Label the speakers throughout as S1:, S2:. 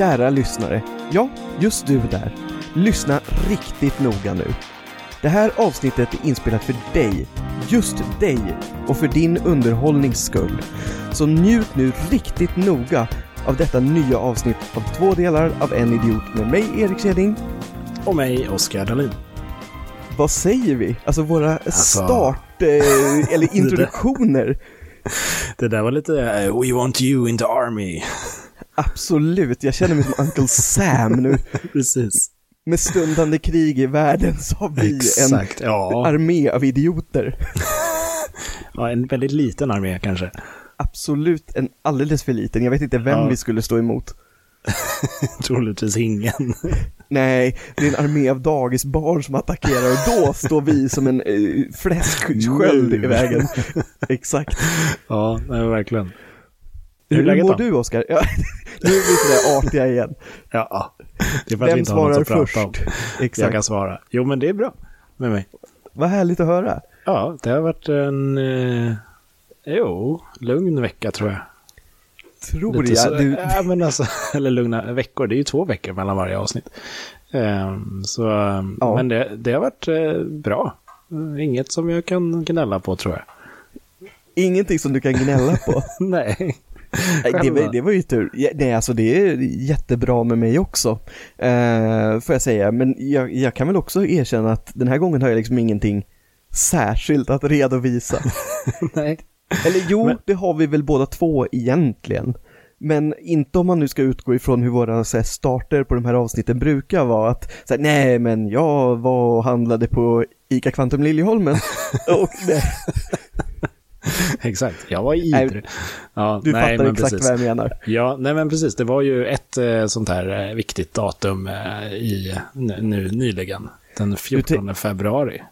S1: Kära lyssnare, ja, just du där. Lyssna riktigt noga nu. Det här avsnittet är inspelat för dig, just dig och för din underhållnings skull. Så njut nu riktigt noga av detta nya avsnitt av två delar av En Idiot med mig, Erik Keding.
S2: Och mig, Oskar Dahlin.
S1: Vad säger vi? Alltså våra start eh, eller introduktioner.
S2: Det där var lite uh, We want you in the army.
S1: Absolut, jag känner mig som Uncle Sam nu.
S2: Precis.
S1: Med stundande krig i världen så har vi
S2: Exakt,
S1: en
S2: ja.
S1: armé av idioter.
S2: ja. En väldigt liten armé kanske.
S1: Absolut en alldeles för liten. Jag vet inte vem
S2: Ja.
S1: vi skulle stå emot.
S2: Troligtvis ingen.
S1: Nej, det är en armé av dagisbarn som attackerar och då står vi som en eh, fläsksköld i vägen. Exakt.
S2: ja, nej, verkligen. Hur
S1: Hur mår
S2: då?
S1: du Oskar? Ja, nu är vi sådär artiga igen.
S2: Ja, det är för att vi
S1: Vem
S2: inte har något att prata om.
S1: först?
S2: Jag
S1: Exakt.
S2: kan svara. Jo, men det är bra med mig.
S1: Vad härligt att höra.
S2: Ja, det har varit en... Eh, jo, lugn vecka tror jag.
S1: Tror
S2: Lite så-
S1: jag. Du,
S2: Ja, men alltså, eller lugna veckor. Det är ju två veckor mellan varje avsnitt. Ehm, så,
S1: Ja.
S2: Men det, det har varit eh, bra. Inget som jag kan gnälla på tror jag.
S1: ingenting som du kan gnälla på.
S2: Nej.
S1: Det, var, det var ju tur. Nej, alltså det är jättebra med mig också. Uh, får jag säga. Men jag, jag kan väl också erkänna att den här gången har jag liksom ingenting särskilt att redovisa.
S2: Nej.
S1: Eller jo,
S2: Men-
S1: det har vi väl båda två egentligen. Men inte om man nu ska utgå ifrån hur våra så här, starter på de här avsnitten brukar vara. Att så här, nej men jag var och handlade på ICA Kvantum Liljeholmen. och nej,
S2: Exakt, jag var
S1: Nej,
S2: idrig. Ja,
S1: du
S2: nej,
S1: fattar
S2: men
S1: exakt
S2: precis.
S1: vad jag menar.
S2: Ja, nej men precis. Det var ju ett eh, sånt här eh, viktigt datum eh, i nu, nyligen. Den 14 februari.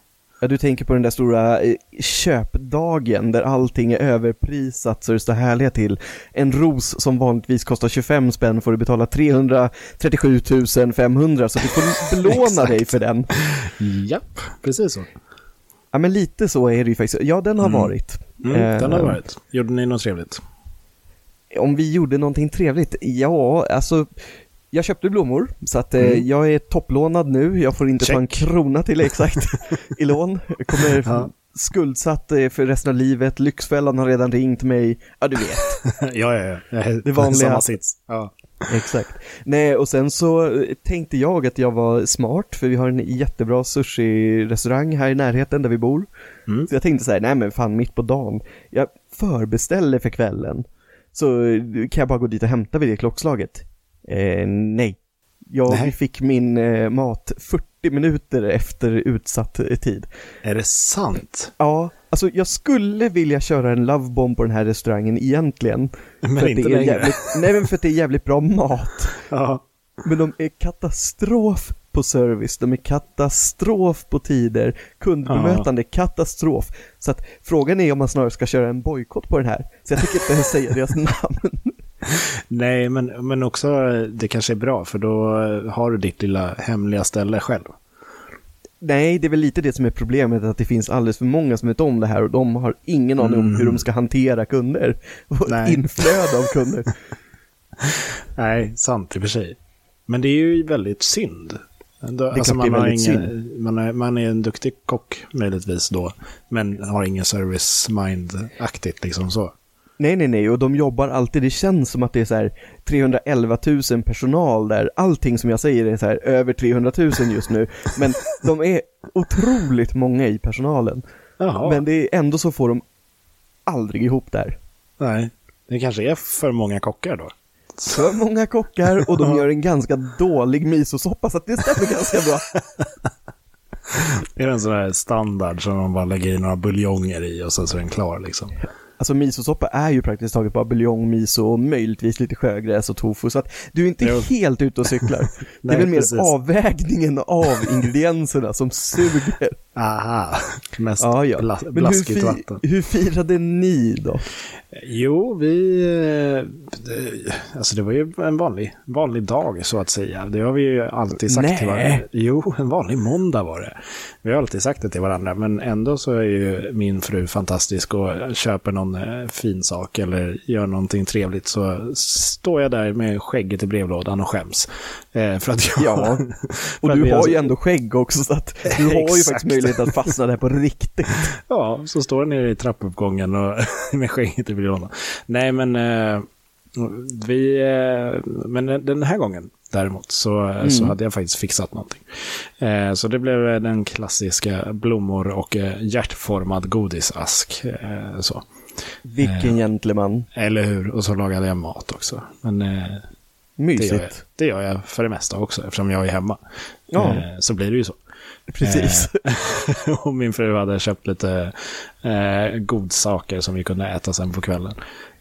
S1: Ja, du tänker på den där stora köpdagen där allting är överprisat så det står härliga till. En ros som vanligtvis kostar 25 spänn får du betala 337 500 så du får belåna dig för den.
S2: Japp, precis så.
S1: Ja men lite så är det ju faktiskt. Ja den har
S2: Mm.
S1: varit.
S2: Mm, den har
S1: Eh,
S2: varit. Gjorde ni något trevligt?
S1: Om vi gjorde någonting trevligt? Ja, alltså jag köpte blommor så att eh,
S2: Mm.
S1: jag är topplånad nu. Jag får inte ta en
S2: Check.
S1: krona till exakt i lån. Jag kommer
S2: Ja.
S1: skuldsatt eh, för resten av livet. Lyxfällan har redan ringt mig. Ja, du vet.
S2: ja, ja, ja.
S1: Det vanliga.
S2: Samma sits. Ja.
S1: Exakt. Nej, och sen så eh, tänkte jag att jag var smart, för vi har en jättebra sushi-restaurang här i närheten där vi bor.
S2: Mm.
S1: Så jag tänkte så här, nej men fan mitt på dagen, jag förbeställer för kvällen. Så kan jag bara gå dit och hämta vid det klockslaget? Eh, nej. Jag
S2: Nej.
S1: fick min eh, mat 40 minuter efter utsatt eh, tid.
S2: Är det sant?
S1: Ja, alltså jag skulle vilja köra en lovebomb på den här restaurangen egentligen.
S2: Men inte längre.
S1: jävligt, Nej men för att det är jävligt bra mat.
S2: Ja.
S1: Men de är katastrof på service, de är katastrof på tider, kundbemötande katastrof. Så att frågan är om man snarare ska köra en bojkott på den här. Så jag tycker inte ens säga deras namn.
S2: Nej, men, men också det kanske är bra för då har du ditt lilla hemliga ställe själv.
S1: Nej, det är väl lite det som är problemet, att det finns alldeles för många som vet om det här och de har ingen aning om hur de ska hantera kunder. Och
S2: Nej.
S1: inflöde av kunder.
S2: Nej, sant i och för sig. Men det är ju väldigt synd. Ändå, alltså man, har ingen, man, är, man är en duktig kock möjligtvis då, men har ingen service mind-aktigt liksom så.
S1: Nej, nej, nej, och de jobbar alltid, det känns som att det är så här 311 000 personal där, allting som jag säger är så här över 300 000 just nu, men de är otroligt många i personalen.
S2: Jaha,
S1: Men det är ändå så får de aldrig ihop där.
S2: nej. Det kanske är för många kockar då.
S1: För många kockar och de gör en ganska dålig misosoppa så att det stämmer ganska bra.
S2: Det är en sån här standard som man bara lägger i några buljonger i och sen så är den klar liksom.
S1: Alltså misosoppa är ju praktiskt taget bara buljong, miso och möjligtvis lite sjögräs och tofu så att du är inte
S2: Jo.
S1: helt ute och cyklar. det är väl mer
S2: precis.
S1: avvägningen av ingredienserna som suger.
S2: Aha. Mest
S1: Ja, ja.
S2: bla,
S1: Men hur,
S2: blaskigt
S1: fi-
S2: vatten.
S1: hur firade ni då?
S2: Jo, vi... eh, det- Alltså det var ju en vanlig, vanlig dag så att säga. Det har vi ju alltid sagt till
S1: Nej.
S2: varandra. Jo, en vanlig måndag var det. Vi har alltid sagt det till varandra, men ändå så är ju min fru fantastisk och köper någon eh, fin sak eller gör någonting trevligt så står jag där med skägget i brevlådan och skäms. Eh, för att jag...
S1: Ja, Och du har ju ändå skägg också så att du har ju faktiskt möjlighet att fastna där på riktigt.
S2: Ja, så står jag nere i trappuppgången och med skägget i brevlådan. Nej, men eh, vi... Eh, men den här gången däremot så, så hade jag faktiskt fixat någonting. Eh, så det blev eh, den klassiska blommor och eh, hjärtformad godisask. Eh, så.
S1: Vilken gentleman.
S2: Eller hur? Och så lagade jag mat också. Men eh, det, gör jag,
S1: Mysigt.
S2: det gör jag för det mesta också eftersom jag är hemma.
S1: Ja.
S2: Eh, så blir det ju så.
S1: Precis.
S2: Eh, och min fru hade köpt lite eh, godsaker som vi kunde äta sen på kvällen.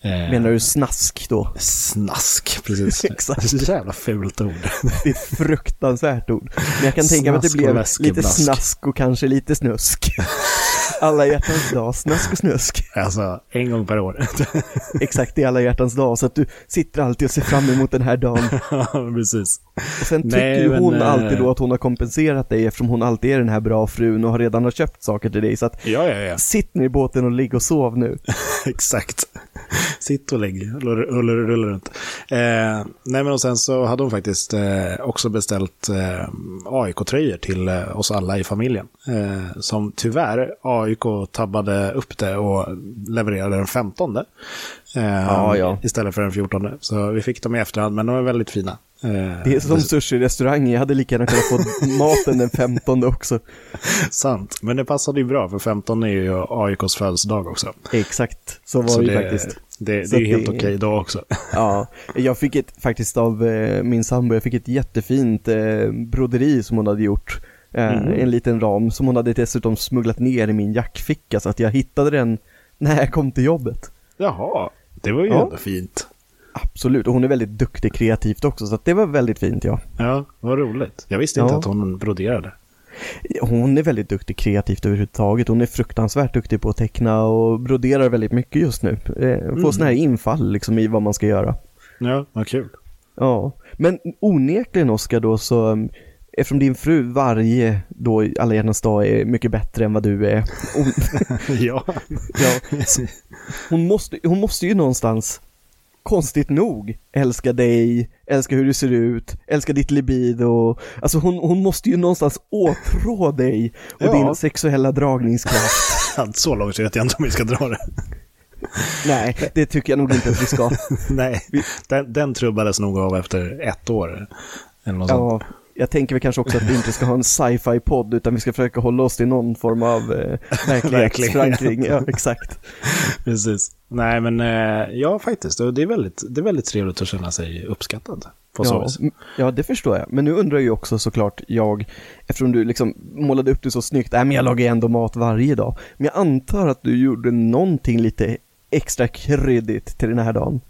S2: Eh,
S1: Menar du snask då?
S2: Snask, precis.
S1: Exakt.
S2: Så jävla fult ord.
S1: Det är ett fruktansvärt ord. Men jag kan tänka mig att det blev lite snask och kanske lite snusk. Alla hjärtans dag, snask och snusk.
S2: Alltså, en gång per år.
S1: Exakt i alla hjärtans dag, så att du sitter alltid och ser fram emot den här dagen.
S2: ja, precis.
S1: Och sen tycker
S2: Nej,
S1: ju
S2: men,
S1: hon
S2: eh,
S1: alltid då att hon har kompenserat dig eftersom hon alltid är den här bra frun och har redan har köpt saker till dig. Så att
S2: Ja, ja, ja.
S1: sitt ner i båten och ligg och sov nu.
S2: Exakt. Sitt och lägg, rulla rulla runt. Eh, nej, men och sen så hade hon faktiskt eh, också beställt eh, AIK-tröjor till eh, oss alla i familjen. Eh, som tyvärr AIK tabbade upp det och levererade den 15. Eh,
S1: Ja, ja.
S2: Istället för den 14. Så vi fick dem i efterhand, men de var väldigt fina. Eh,
S1: Det är som sushi-restaurang, jag hade lika gärna kunnat få maten den 15 också.
S2: Sant, men det passade ju bra för 15 är ju AIKs födelsedag också.
S1: Exakt, så var
S2: Så
S1: det ju faktiskt.
S2: det, det är ju helt
S1: det-
S2: okej då också.
S1: Ja, jag fick ett, faktiskt av eh, min sambo, jag fick ett jättefint eh, broderi som hon hade gjort. Eh,
S2: Mm.
S1: En liten ram som hon hade dessutom smugglat ner i min jackficka så att jag hittade den när jag kom till jobbet.
S2: Jaha, det var ju
S1: Ja.
S2: ändå fint.
S1: Absolut, och hon är väldigt duktig kreativt också så det var väldigt fint ja.
S2: Ja, vad roligt. Jag visste inte
S1: Ja.
S2: att hon broderade.
S1: Hon är väldigt duktig kreativt överhuvudtaget. Hon är fruktansvärt duktig på att teckna och broderar väldigt mycket just nu. Eh, Får
S2: Mm.
S1: sådana här infall liksom i vad man ska göra.
S2: Ja, vad kul.
S1: Ja, men onekligen Oskar då så um, Eftersom din fru varje då alla hjärtans dag är mycket bättre än vad du är. Hon,
S2: ja.
S1: ja, hon, måste, hon måste ju någonstans, konstigt nog, älska dig, älska hur du ser ut, älska ditt libido. Alltså hon, hon måste ju någonstans åtrå dig och
S2: Ja.
S1: din sexuella dragningskraft.
S2: Så långt vet jag inte om vi ska dra det.
S1: Nej, det tycker jag nog inte att vi ska.
S2: Nej, den, den trubbades nog av efter ett år. Eller något sånt.
S1: Ja, jag tänker väl kanske också att vi inte ska ha en sci-fi podd utan vi ska försöka hålla oss till någon form av eh, verklighetsförankring. Ja, exakt.
S2: Precis. Nej, men eh, ja, faktiskt. Det är, väldigt, det är väldigt trevligt att känna sig uppskattad. På så
S1: Ja,
S2: vis.
S1: ja, det förstår jag. Men nu undrar ju också såklart jag, eftersom du liksom målade upp det så snyggt, nej men jag lagar ju ändå mat varje dag. Men jag antar att du gjorde någonting lite extra kryddigt till den här dagen.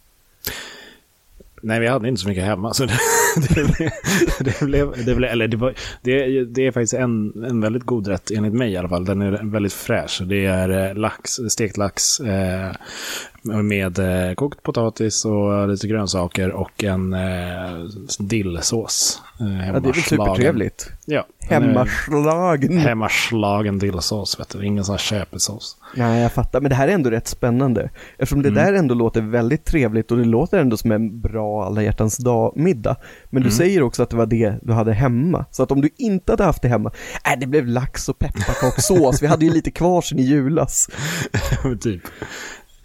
S2: Nej, vi hade inte så mycket hemma. Så det, det, blev, det, blev, det, blev, eller det, var, det, det är faktiskt en, en väldigt god rätt, enligt mig i alla fall. Den är väldigt fräsch. Det är eh, lax, stekt lax eh, med eh, kokt potatis och lite grönsaker och en eh, dillsås. Eh,
S1: Ja, det är väl supertrevligt.
S2: Ja,
S1: Hemmaslagen.
S2: Hemmaslagen dillsås, vet du. Ingen sån här köpesås.
S1: Nej, jag fattar. Men det här är ändå rätt spännande. Eftersom det
S2: Mm.
S1: där ändå låter väldigt trevligt och det låter ändå som en bra alla hjärtans dag-middag. Men du
S2: Mm.
S1: säger också att det var det du hade hemma. Så att om du inte hade haft det hemma, äh, det blev lax och pepparkakssås. Vi hade ju lite kvar sen i julas.
S2: typ.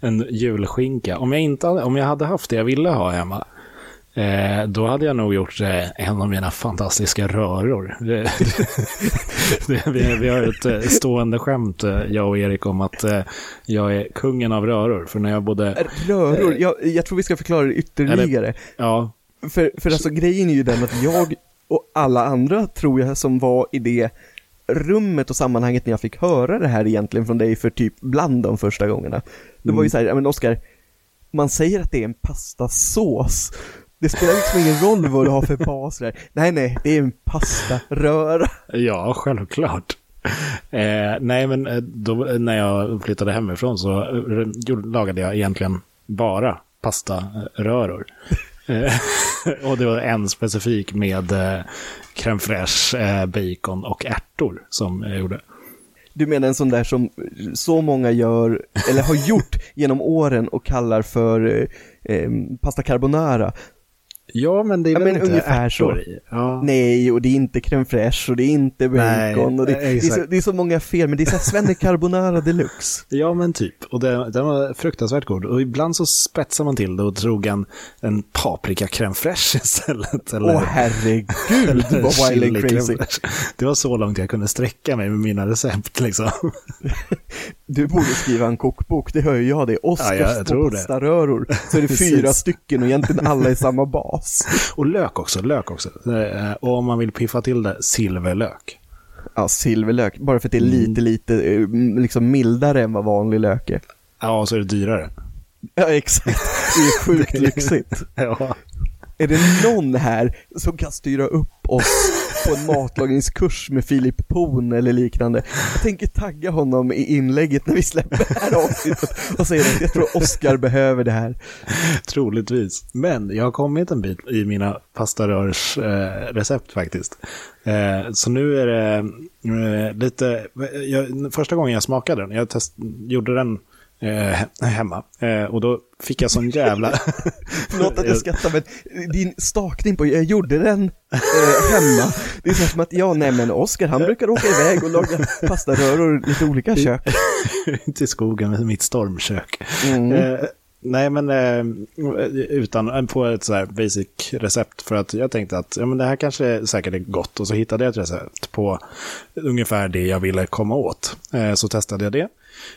S2: En julskinka. Om jag, inte hade, om jag hade haft det jag ville ha hemma, eh, då hade jag nog gjort eh, en av mina fantastiska röror. Vi, vi har ett eh, stående skämt, eh, jag och Erik, om att eh, jag är kungen av röror. För när jag bodde...
S1: Röror, jag, jag tror vi ska förklara det ytterligare.
S2: Ja,
S1: För, för alltså grejen är ju den att jag och alla andra tror jag som var i det rummet och sammanhanget när jag fick höra det här egentligen från dig för typ bland de första gångarna. Det var ju
S2: Mm.
S1: så här, ja men Oskar, man säger att det är en pastasås. Det spelar liksom ingen roll vad du har för bas där. Nej, nej, det är en pastaröra.
S2: ja, självklart. Eh, nej, men eh, då, när jag flyttade hemifrån så eh, lagade jag egentligen bara pastaröror. Och det var en specifik med eh, crème fraîche, eh, bacon och ärtor som jag gjorde.
S1: Du menar en sån där som så många gör, eller har gjort genom åren och kallar för eh, eh pasta carbonara.
S2: Ja, men det är
S1: Ja,
S2: väl
S1: men
S2: inte
S1: ungefär så.
S2: Ja.
S1: Nej, och det är inte crème fraîche och det är inte
S2: Nej,
S1: bacon och det, det, är så, det är så många fel, men det är så svenne carbonara deluxe.
S2: Ja, men typ. Och det, den var fruktansvärt god. Och ibland så spetsar man till det och drog en, en paprika crème fraîche istället.
S1: Åh herregud vad wild crazy.
S2: Det var så långt jag kunde sträcka mig med mina recept liksom.
S1: Du borde skriva en kokbok, det hör ju jag det. Oscars
S2: Ja, jag det.
S1: pastaröror. Så är det fyra stycken och egentligen alla i samma bas.
S2: Och lök också, lök också. Eh, Och om man vill piffa till det, silverlök.
S1: Ja, silverlök, bara för att det är
S2: Mm.
S1: lite, lite eh, liksom mildare än vad vanlig lök är.
S2: Ja, och så är det dyrare.
S1: Ja, exakt. Det är sjukt lyxigt.
S2: Ja.
S1: Är det någon här som kan styra upp oss på en matlagningskurs med Filip Poon eller liknande? Jag tänker tagga honom i inlägget när vi släpper det här avsnittet och säga att jag tror Oscar behöver det här.
S2: Troligtvis. Men jag har kommit en bit i mina pastarörsrecept eh, recept faktiskt. Eh, så nu är det eh, lite, jag, första gången jag smakade den, jag test, gjorde den eh, he- hemma. Eh, och då fick jag sån jävla...
S1: Förlåt att jag skrattar men din stakning på jag gjorde den eh, hemma. Det är så som att, ja nej men Oscar han brukar åka iväg och laga pastaröror i lite olika kök.
S2: till skogen med mitt stormkök.
S1: Mm.
S2: Eh, nej, men eh, utan på ett så basic recept för att jag tänkte att ja, men det här kanske säkert är gott och så hittade jag ett recept på ungefär det jag ville komma åt. Eh, så testade jag det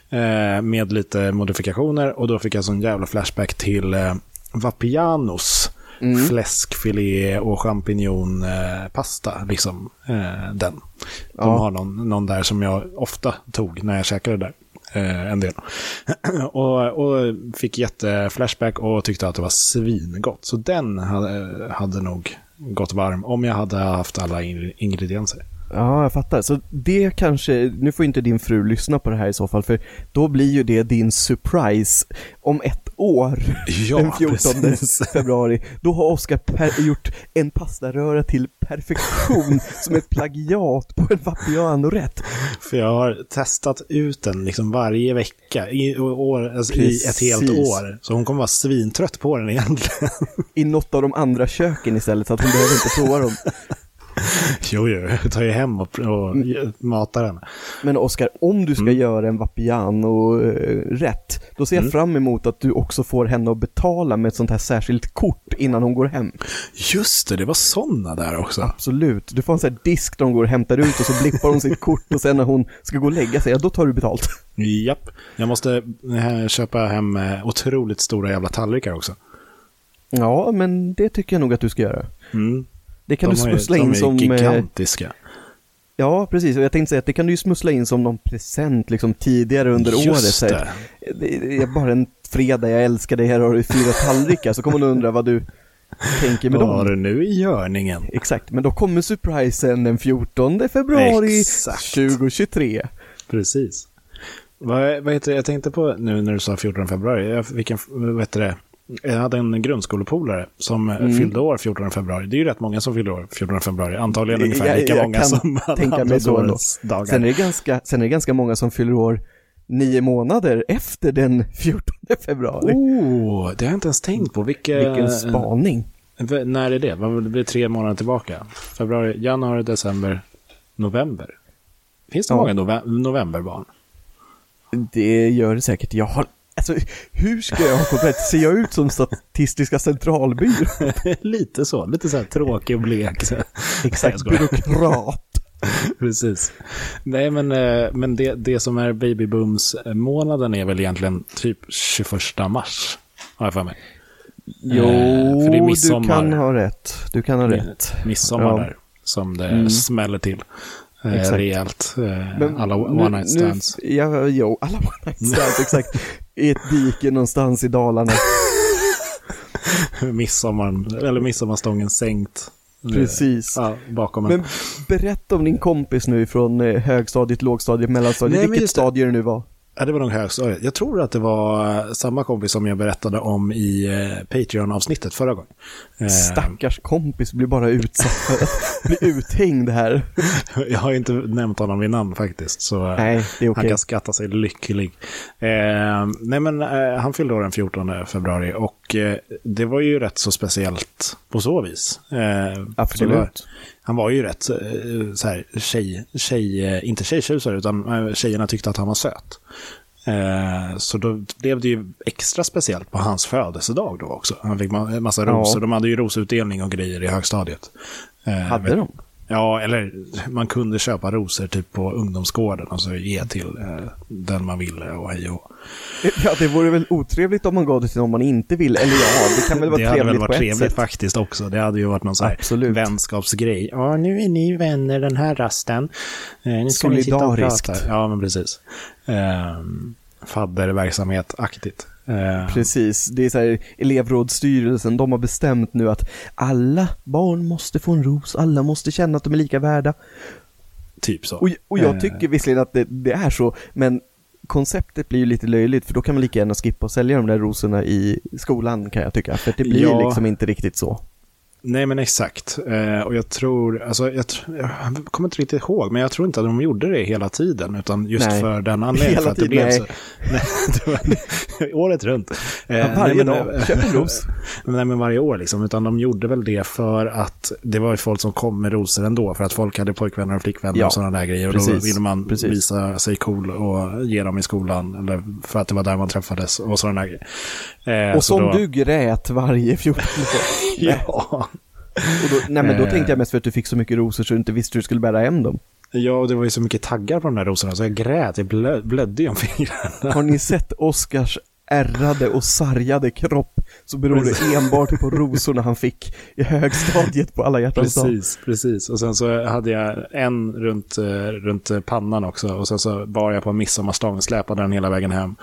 S2: eh, med lite modifikationer och då fick jag sån jävla flashback till eh, Vapianos fläskfilé och champinjonpasta, liksom eh, den. De
S1: Ja.
S2: har någon, någon där som jag ofta tog när jag käkade där. Eh, en del. och, och fick jätteflashback och tyckte att det var svingott. Så den hade, hade nog gått varm om jag hade haft alla in- ingredienser.
S1: Ja, jag fattar. Så det kanske, nu får inte din fru lyssna på det här i så fall, för då blir ju det din surprise om ett år,
S2: Ja,
S1: den 14
S2: precis.
S1: februari. Då har Oskar gjort en pastaröra till perfektion, som ett plagiat på en Vapiano-rätt.
S2: För jag har testat ut den liksom varje vecka i, år, alltså i ett helt år. Så hon kommer vara svintrött på den egentligen.
S1: I något av de andra köken istället, så att hon behöver inte prova dem.
S2: jo, jo, jag tar ju hem och, och matar den.
S1: Men Oskar, om du ska göra en Vapiano-rätt, då ser jag fram emot att du också får henne att betala med ett sånt här särskilt kort innan hon går hem.
S2: Just det, det var sådana där också.
S1: Absolut. Du får en sån här disk där hon går och hämtar ut och så blippar hon sitt kort och sen när hon ska gå och lägga sig, ja då tar du betalt.
S2: Japp. Jag måste eh, köpa hem eh, otroligt stora jävla tallrikar också.
S1: Ja, men det tycker jag nog att du ska göra.
S2: Mm.
S1: Det kan
S2: de
S1: du smussla
S2: de
S1: in
S2: är
S1: som... eh,
S2: gigantiska.
S1: Ja, precis. Och jag tänkte säga att det kan du ju smussla in som någon present liksom tidigare under
S2: Just
S1: året. Så här,
S2: det.
S1: det. är bara en fredag, jag älskar dig, här har du fyra tallrikar. Så kommer du undra vad du tänker med
S2: Vad har
S1: dem.
S2: du nu i görningen?
S1: Exakt, men då kommer surprisen den 14 februari
S2: Exakt.
S1: 2023.
S2: Precis. Vad, vad heter det? Jag tänkte på nu när du sa 14 februari. Jag, fick en, vad heter det? Jag hade en grundskolepolare som
S1: Mm.
S2: fyllde år 14 februari. Det är ju rätt många som fyller år 14 februari. Antagligen ungefär
S1: Jag-
S2: lika
S1: jag
S2: många som
S1: tänka mig så ändå.
S2: dagar.
S1: Sen är, det ganska, sen är det ganska många som fyller år nio månader efter den 14 februari.
S2: Oh, det har jag inte ens tänkt på. Vilka,
S1: Vilken spaning.
S2: När är det? Det blir tre månader tillbaka. Februari, januari, december, november. Finns det
S1: Ja.
S2: många nove- novemberbarn?
S1: Det gör det säkert. Jag har, alltså, hur ska jag ha det? Ser jag ut som Statistiska centralbyrån?
S2: lite så. Lite så här tråkig och blek.
S1: Exakt, byråkrat.
S2: Precis. Nej, men, eh, men det, det som är babybooms-månaden är väl egentligen typ 21 mars. Har jag för mig.
S1: Jo,
S2: är
S1: du kan ha rätt. Du kan ha rätt.
S2: Midsommar
S1: Ja.
S2: där. Som det
S1: Mm.
S2: smäller till. Eh,
S1: Exakt.
S2: rejält. Eh, alla
S1: nu-
S2: one night
S1: nu-
S2: stands.
S1: Ja, jo, alla one night stands, exakt. I ett dike någonstans i Dalarna.
S2: Midsommar, eller midsommarstången sänkt.
S1: Precis.
S2: Ja, bakom en.
S1: Men berätta om din kompis nu från eh, högstadiet, lågstadiet, mellanstadiet,
S2: Nej,
S1: vilket stadie det nu var.
S2: Ja, det var nog högstadiet. Jag tror att det var eh, samma kompis som jag berättade om i eh, Patreon-avsnittet förra gången. Eh,
S1: Stackars kompis blir bara utsatt för att bli uthängd här.
S2: jag har inte nämnt honom vid namn faktiskt, så eh,
S1: Nej, är
S2: han kan skatta sig lycklig. Eh, nej, men eh, han fyllde år den 14 februari och eh, det var ju rätt så speciellt på så vis. Eh,
S1: Absolut.
S2: Han var ju rätt eh, så här, tjej, tjej, eh, inte tjejtjusare, utan eh, tjejerna tyckte att han var söt. Så då blev det ju extra speciellt på hans födelsedag då också. Han fick en massa
S1: Ja.
S2: rosor. De hade ju rosutdelning och grejer i högstadiet.
S1: Hade de?
S2: Ja, eller man kunde köpa rosor typ på ungdomsgården och så ge till eh, den man ville och hej och
S1: Ja, det vore väl otrevligt om man gav det till någon man inte vill. Eller ja, det kan väl vara
S2: Det hade
S1: trevligt
S2: väl varit
S1: på ett
S2: trevligt
S1: sätt.
S2: faktiskt också. Det hade ju varit någon sån här
S1: Absolut.
S2: vänskapsgrej. Ja, nu är ni vänner den här rasten. Eh, nu ska ni sitta och
S1: Solidariskt.
S2: prata. Ja, men precis. Um, Fadderverksamhet-aktigt. Eh,
S1: Precis, det är så här, elevrådsstyrelsen, de har bestämt nu att alla barn måste få en ros, alla måste känna att de är lika värda.
S2: typ så.
S1: Och, och jag
S2: Eh,
S1: tycker visserligen att det, det är så, men konceptet blir ju lite löjligt för då kan man lika gärna skippa och sälja de där rosorna i skolan kan jag tycka, för det blir
S2: Ja.
S1: liksom inte riktigt så.
S2: Nej, men exakt. Eh, och jag tror, alltså, jag, jag kommer inte riktigt ihåg, men jag tror inte att de gjorde det hela tiden, utan just
S1: Nej.
S2: för den anledningen.
S1: Hela tiden, nej.
S2: så. Nej, var, året runt. Eh,
S1: Ja, varje
S2: nej, men,
S1: dag,
S2: eh,
S1: köp en ros.
S2: Nej, men varje år liksom, utan de gjorde väl det för att det var ju folk som kom med rosor ändå, för att folk hade pojkvänner och flickvänner
S1: Ja,
S2: och sådana där grejer. Och då ville man
S1: precis.
S2: visa sig cool och ge dem i skolan, eller för att det var där man träffades och sådana där grejer. Eh,
S1: Och
S2: så
S1: som
S2: då-
S1: du grät varje 14 år.
S2: Ja.
S1: Och då, nej men då
S2: Eh.
S1: tänkte jag mest för att du fick så mycket rosor så du inte visste hur du skulle bära hem dem.
S2: Ja, och det var ju så mycket taggar på de där rosorna så jag grät, jag blö, blödde ju om fingrarna.
S1: Har ni sett Oscars ärrade och sargade kropp så beror det enbart på rosorna han fick i högstadiet på alla hjärtans dag.
S2: Precis, precis. Och sen så hade jag en runt, eh, runt pannan också. Och sen så bar jag på en midsommarstång, släpade den hela vägen hem.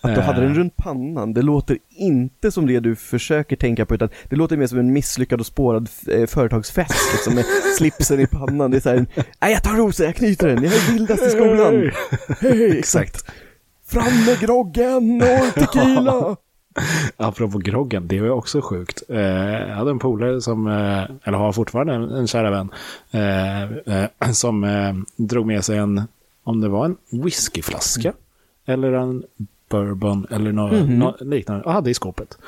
S1: Att du hade
S2: Eh,
S1: den runt pannan, det låter inte som det du försöker tänka på utan det låter mer som en misslyckad och spårad eh, företagsfest liksom med slipsen i pannan. Det är såhär, nej jag tar rosor, jag knyter den, jag är vildast i skolan. Hej, exakt. Fram med groggen och tequila.
S2: Apropå groggen, det var också sjukt. Eh, jag hade en polare som, eh, eller har fortfarande en, en kära vän, eh, eh, som eh, drog med sig en, om det var en whiskyflaska eller en bourbon eller något
S1: Mhm.
S2: nå- liknande, och hade i skåpet.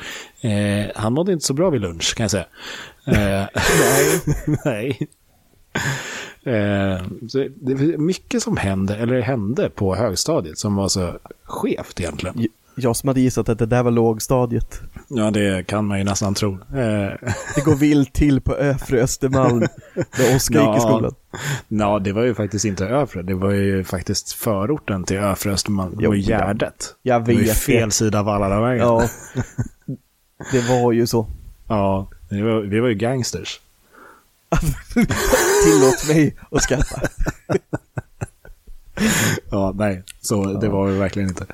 S2: Eh, han mådde inte så bra vid lunch kan jag säga. Nej. nej. Eh, det är mycket som hände, eller hände på högstadiet som var så skevt egentligen.
S1: Jag som hade gissat att det där var lågstadiet.
S2: Ja, det kan man ju nästan tro. Eh,
S1: Det går vilt till på Öfre Östermalm där Oskar gick i skolan.
S2: Ja, det var ju faktiskt inte Övre. Det var ju faktiskt förorten till Övre Östermalm. Det var ju
S1: ja.
S2: Gärdet.
S1: Jag
S2: Det var ju
S1: vet
S2: fel
S1: det.
S2: sida av Valladavägen.
S1: Ja. Det var ju så.
S2: ja vi, var, vi var ju gangsters.
S1: Tillåt mig att skratta.
S2: Ja, nej. Så det var vi verkligen inte.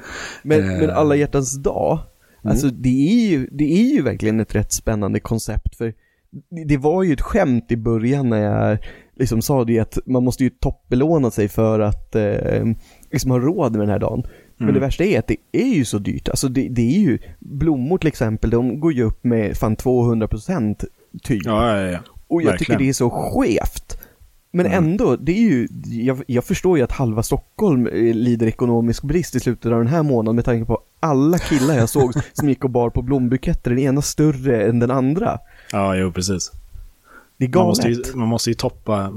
S1: Men,
S2: Eh.
S1: men alla hjärtans dag, alltså det är, ju, det är ju verkligen ett rätt spännande koncept för det- var ju ett skämt i början när jag liksom sa det att man måste ju toppbelåna sig för att eh, liksom ha råd med den här dagen. Men det värsta är att det är ju så dyrt, alltså det, det är ju, blommor till exempel, de går ju upp med fan 200% typ.
S2: Ja, ja, ja.
S1: Och jag
S2: Verkligen.
S1: tycker det är så skevt. Men ändå, det är ju, jag, jag förstår ju att halva Stockholm eh, lider ekonomisk brist i slutet av den här månaden med tanke på alla killar jag såg som gick och bar på blombuketter, den ena större än den andra.
S2: Ja, jo, precis.
S1: Det är
S2: Man
S1: galet.
S2: måste, ju, man måste ju toppa,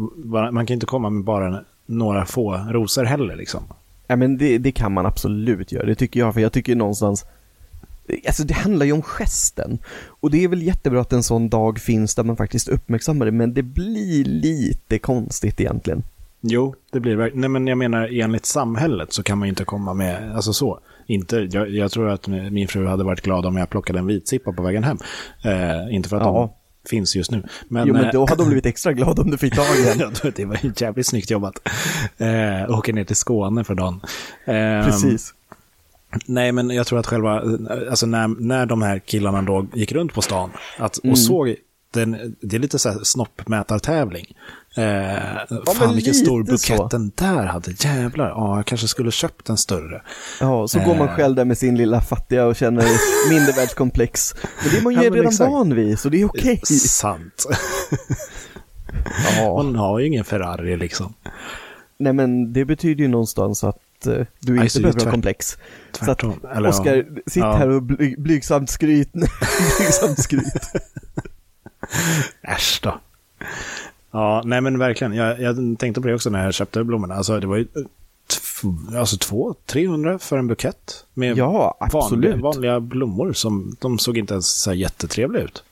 S2: man kan inte komma med bara några få rosor heller liksom.
S1: Ja men det, det kan man absolut göra, det tycker jag, för jag tycker någonstans Alltså det handlar ju om gesten. Och det är väl jättebra att en sån dag finns där man faktiskt uppmärksammar det, men det blir lite konstigt egentligen.
S2: Jo, det blir verkligen. Nej, men jag menar enligt samhället så kan man ju inte komma med, alltså så. Inte, jag, jag tror att min fru hade varit glad om jag plockade en vitsippa på vägen hem. Eh, inte för att
S1: Ja.
S2: de finns just nu. Men,
S1: jo men
S2: eh,
S1: då hade de blivit extra glada om du fick tag i en.
S2: Ja, det var jävligt snyggt jobbat. Eh, åker ner till Skåne för dagen. Eh,
S1: Precis.
S2: Nej, men jag tror att själva, alltså när, när de här killarna då gick runt på stan att, och
S1: Mm.
S2: såg den, det är lite så här snoppmätartävling. Eh, fan
S1: men
S2: vilken stor bukett
S1: så.
S2: den där hade. Jävlar, ja, jag kanske skulle köpt en större.
S1: Ja, så går man
S2: Eh.
S1: själv där med sin lilla fattiga och känner mindervärldskomplex. Men det är man ju
S2: Ja,
S1: redan
S2: exakt.
S1: van vid, så det är okej.
S2: Sant.
S1: Ja.
S2: Man har ju ingen Ferrari liksom.
S1: Nej men det betyder ju någonstans att eh, du inte
S2: så är
S1: behöver
S2: tvärt-
S1: komplex. Så att
S2: Tvärtom. Ja.
S1: Oskar, sitt
S2: Ja.
S1: här och bly, blygsamt skryt. blygsamt skryt.
S2: Äsch då. Ja, nej men verkligen. Jag, jag tänkte på det också när jag köpte blommorna. Alltså det var ju eh, alltså två, 300 för en bukett. Med
S1: Ja,
S2: vanliga, vanliga blommor som de såg inte ens så jättetrevliga ut.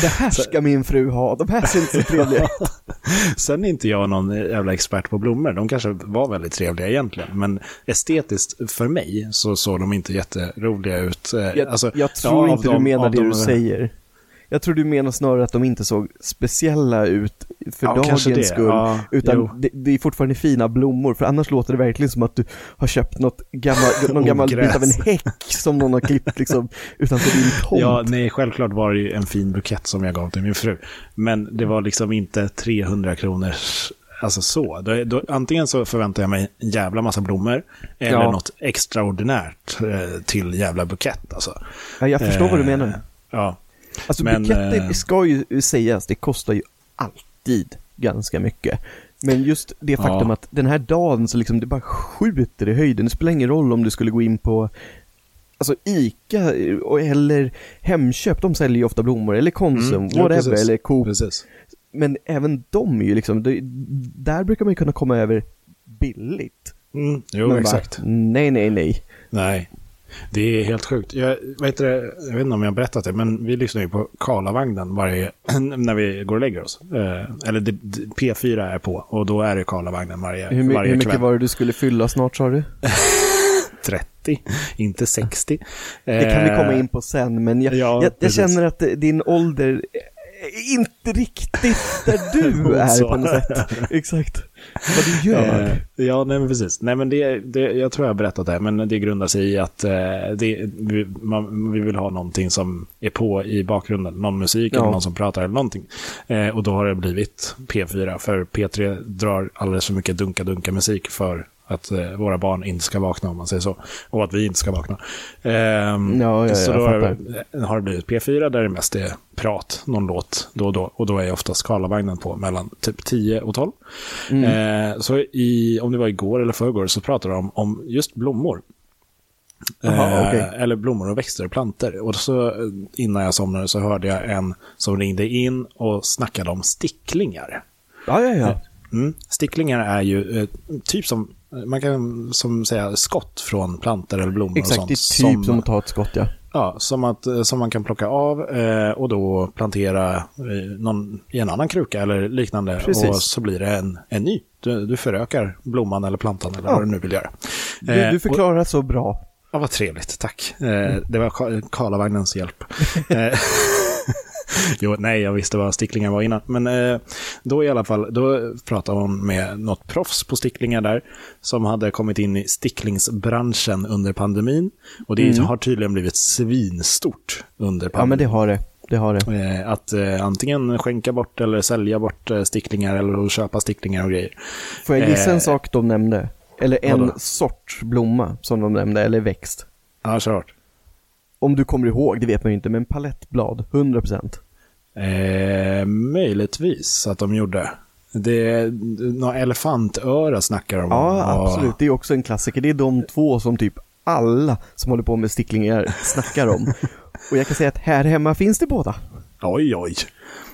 S1: Det här ska min fru ha, de här ser inte så trevliga ut.
S2: Sen är inte jag någon jävla expert på blommor. De kanske var väldigt trevliga egentligen. Men estetiskt för mig så såg de inte jätteroliga ut. Eh,
S1: Jag,
S2: alltså,
S1: jag tror
S2: ja,
S1: inte du menar det
S2: dem-
S1: du säger. Jag tror du menar snarare att de inte såg speciella ut för
S2: Ja,
S1: dagens skull.
S2: Ja,
S1: utan det, det är fortfarande fina blommor, för annars låter det verkligen som att du har köpt något gammal, någon gammal bit av en häck som någon har klippt liksom utanför din tomt.
S2: Ja, nej, självklart var det ju en fin bukett som jag gav till min fru. Men det var liksom inte 300 kronors, alltså så. Då, då, antingen så förväntar jag mig en jävla massa blommor, eller
S1: Ja.
S2: något extraordinärt eh, till jävla bukett. Alltså.
S1: Ja, jag förstår vad du
S2: Eh,
S1: menar.
S2: Ja,
S1: Alltså
S2: men,
S1: buketter
S2: eh,
S1: ska ju sägas, det kostar ju alltid ganska mycket. Men just det faktum
S2: Ja.
S1: att den här dagen så liksom det bara skjuter i höjden. Det spelar ingen roll om du skulle gå in på Alltså ICA eh, eller Hemköp, de säljer ju ofta blommor, eller Konsum,
S2: Mm, ja,
S1: whatever,
S2: precis.
S1: eller Coop.
S2: precis.
S1: Men även de är ju liksom, det, där brukar man ju kunna komma över billigt.
S2: Mm, jo,
S1: Men
S2: exakt.
S1: Bara, nej, nej, nej.
S2: Nej, det är helt sjukt. Jag, vet det, jag vet inte om jag har berättat det, men vi lyssnar ju på Karlavagnen varje, när vi går och lägger oss. Eh, eller det, det- P4 är på och då är det Karlavagnen varje,
S1: Hur,
S2: varje
S1: hur mycket
S2: kväll.
S1: var det du skulle fylla snart sa du?
S2: 30, inte 60.
S1: Det kan vi komma in på sen, men jag,
S2: Eh, ja,
S1: jag, jag känner att din ålder är inte riktigt där du är på något sätt. Exakt. Vad du gör.
S2: Eh, ja, nej men precis. Nej men det, det, jag tror jag har berättat det, men det grundar sig i att eh, det, vi, man, vi vill ha någonting som är på i bakgrunden. Någon musik
S1: Ja.
S2: eller någon som pratar eller någonting. Eh, och då har det blivit P4, för P3 drar alldeles för mycket dunka-dunka musik för att eh, våra barn inte ska vakna om man säger så. Och att vi inte ska vakna. Ehm,
S1: Ja, ja,
S2: så
S1: jag
S2: då har,
S1: fattar.
S2: har det blivit P4 där det mest är prat, någon låt då och då. Och då är oftast Karlavagnen på mellan typ 10 och 12.
S1: Mm.
S2: Eh, så i, om det var igår eller förrgår så pratade de om just blommor.
S1: Jaha,
S2: Eh,
S1: okej.
S2: Eller blommor och växter och planter. Och så eh, innan jag somnade så hörde jag en som ringde in och snackade om sticklingar.
S1: Ja, ja, ja.
S2: Mm. Sticklingar är ju eh, typ som, man kan som säga skott från plantor eller blommor och
S1: Exakt,
S2: sånt.
S1: det är typ som, att ta ett skott, ja.
S2: Ja, som, att, eh, som man kan plocka av eh, och då plantera eh, någon, i en annan kruka eller liknande.
S1: Precis.
S2: Och så blir det en, en ny. Du, du förökar blomman eller plantan eller
S1: Ja.
S2: vad du nu vill göra.
S1: Du,
S2: Eh,
S1: du
S2: och-
S1: förklarar så bra.
S2: Ja, vad trevligt, tack. Eh, det var Ka- Karlavagnens hjälp. Eh, jo, nej, jag visste vad sticklingar var innan. Men eh, då i alla fall, då pratade hon med något proffs på sticklingar där, som hade kommit in i sticklingsbranschen under pandemin. Och det har tydligen blivit svinstort under
S1: Ja,
S2: pandemin.
S1: men det har det. Det har det.
S2: Eh, Att eh, antingen skänka bort eller sälja bort eh, sticklingar eller köpa sticklingar och grejer.
S1: Får jag gissa
S2: Eh,
S1: en sak de nämnde? Eller en
S2: vadå?
S1: sorts blomma som de nämnde, eller växt.
S2: Ja, klart.
S1: Om du kommer ihåg, det vet man ju inte, men palettblad, 100%.
S2: Eh, möjligtvis att de gjorde. Det, några elefantöra snackar de om.
S1: Ja,
S2: Och-
S1: absolut. Det är också en klassiker. Det är de två som typ alla som håller på med sticklingar snackar om. Och jag kan säga att här hemma finns det båda.
S2: Oj, oj.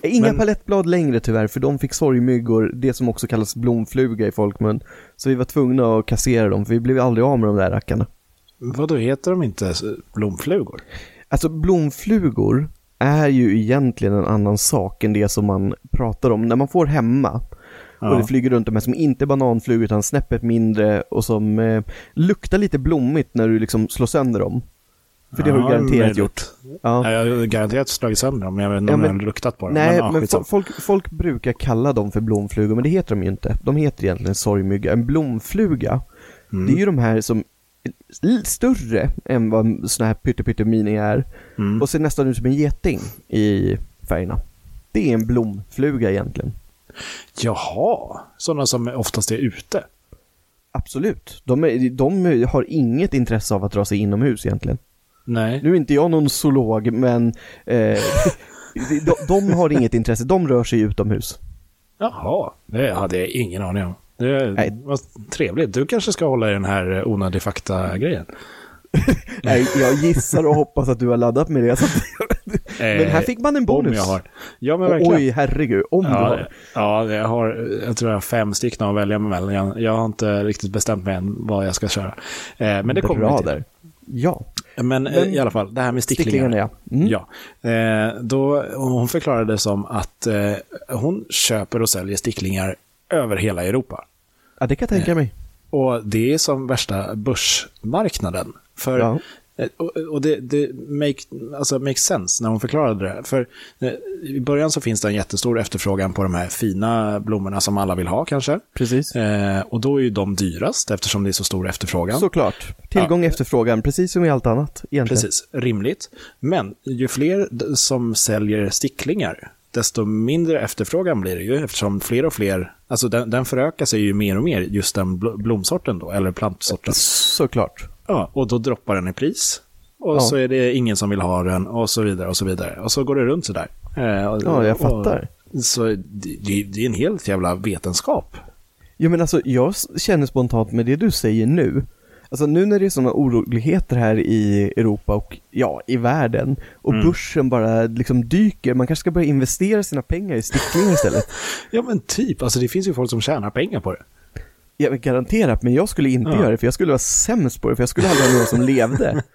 S1: Inga
S2: Men-
S1: palettblad längre tyvärr, för de fick sorgmyggor, det som också kallas blomfluga i folkmun. Så vi var tvungna att kassera dem, för vi blev aldrig av med de där rackarna.
S2: Vad då heter de inte blomflugor?
S1: Alltså blomflugor är ju egentligen en annan sak än det som man pratar om. När man får hemma
S2: Ja.
S1: och det flyger runt de här som inte är bananflugor utan snäppet mindre och som eh, luktar lite blommigt när du liksom slår sönder dem. För det har du
S2: Ja,
S1: garanterat
S2: möjligt.
S1: gjort. Ja.
S2: Ja, jag har garanterat slagit sönder dem, men jag vet inte om
S1: men-
S2: jag har luktat på dem.
S1: Nej, men
S2: skitsamma.
S1: fo- folk, folk brukar kalla dem för blomflugor, men det heter de ju inte. De heter egentligen sorgmygga. En blomfluga,
S2: Mm.
S1: det är ju de här som större än vad såna här pyttemini är
S2: Mm.
S1: och ser nästan ut som en geting i färgerna. Det är en blomfluga egentligen.
S2: Jaha, sådana som oftast är ute.
S1: Absolut. De, är, de har inget intresse av att dra sig inomhus egentligen.
S2: Nej.
S1: Nu är inte jag någon zoolog, men eh, de, de har inget intresse. De rör sig utomhus.
S2: Jaha, det hade jag ingen aning om. Det
S1: Nej.
S2: var trevligt. Du kanske ska hålla i den här eh, onödig fakta-grejen.
S1: Nej, jag gissar och hoppas att du har laddat med det. Så att, men här fick man en bonus.
S2: Om jag har. Ja, men verkligen.
S1: Oj, herregud. Om du
S2: Ja,
S1: har.
S2: ja, jag har, jag tror jag har fem stycken att välja mellan. Jag, jag har inte riktigt bestämt mig än vad jag ska köra. Eh, men det kommer
S1: Bra
S2: till.
S1: där. Ja,
S2: Men,
S1: Men
S2: eh, i alla fall, det här med sticklingar.
S1: sticklingarna ja. Mm.
S2: Ja, eh, då, hon förklarade det som att eh, hon köper och säljer sticklingar över hela Europa.
S1: ja, det kan jag tänka mig.
S2: Och det är som värsta börsmarknaden. För,
S1: Ja.
S2: eh, och, och det, det make, alltså makes sense när hon förklarade det. För eh, i början så finns det en jättestor efterfrågan på de här fina blommorna som alla vill ha kanske.
S1: Precis.
S2: Eh, och då är ju de dyrast eftersom det är så stor efterfrågan.
S1: Såklart. Tillgång efterfrågan, precis som i allt annat egentligen.
S2: Precis, rimligt. Men ju fler som säljer sticklingar, desto mindre efterfrågan blir det ju eftersom fler och fler, alltså den, den förökar sig ju mer och mer, just den bl- blomsorten då, eller plantsorten.
S1: Såklart.
S2: Ja, och då droppar den i pris. Och
S1: Ja.
S2: så är det ingen som vill ha den och så vidare och så vidare. Och så går det runt sådär. Eh, och-
S1: Ja, jag
S2: och-
S1: fattar.
S2: Så det, det är en helt jävla vetenskap.
S1: Jo men alltså jag känner spontant med det du säger nu, alltså nu när det är sådana oroligheter här i Europa och ja, i världen och
S2: Mm.
S1: börsen bara liksom dyker, man kanske ska börja investera sina pengar i sticklingar istället.
S2: Ja men typ, alltså det finns ju folk som tjänar pengar på det.
S1: Ja, men garanterat, men jag skulle inte
S2: Ja.
S1: göra det för jag skulle vara sämst på det, för jag skulle aldrig ha någon som levde.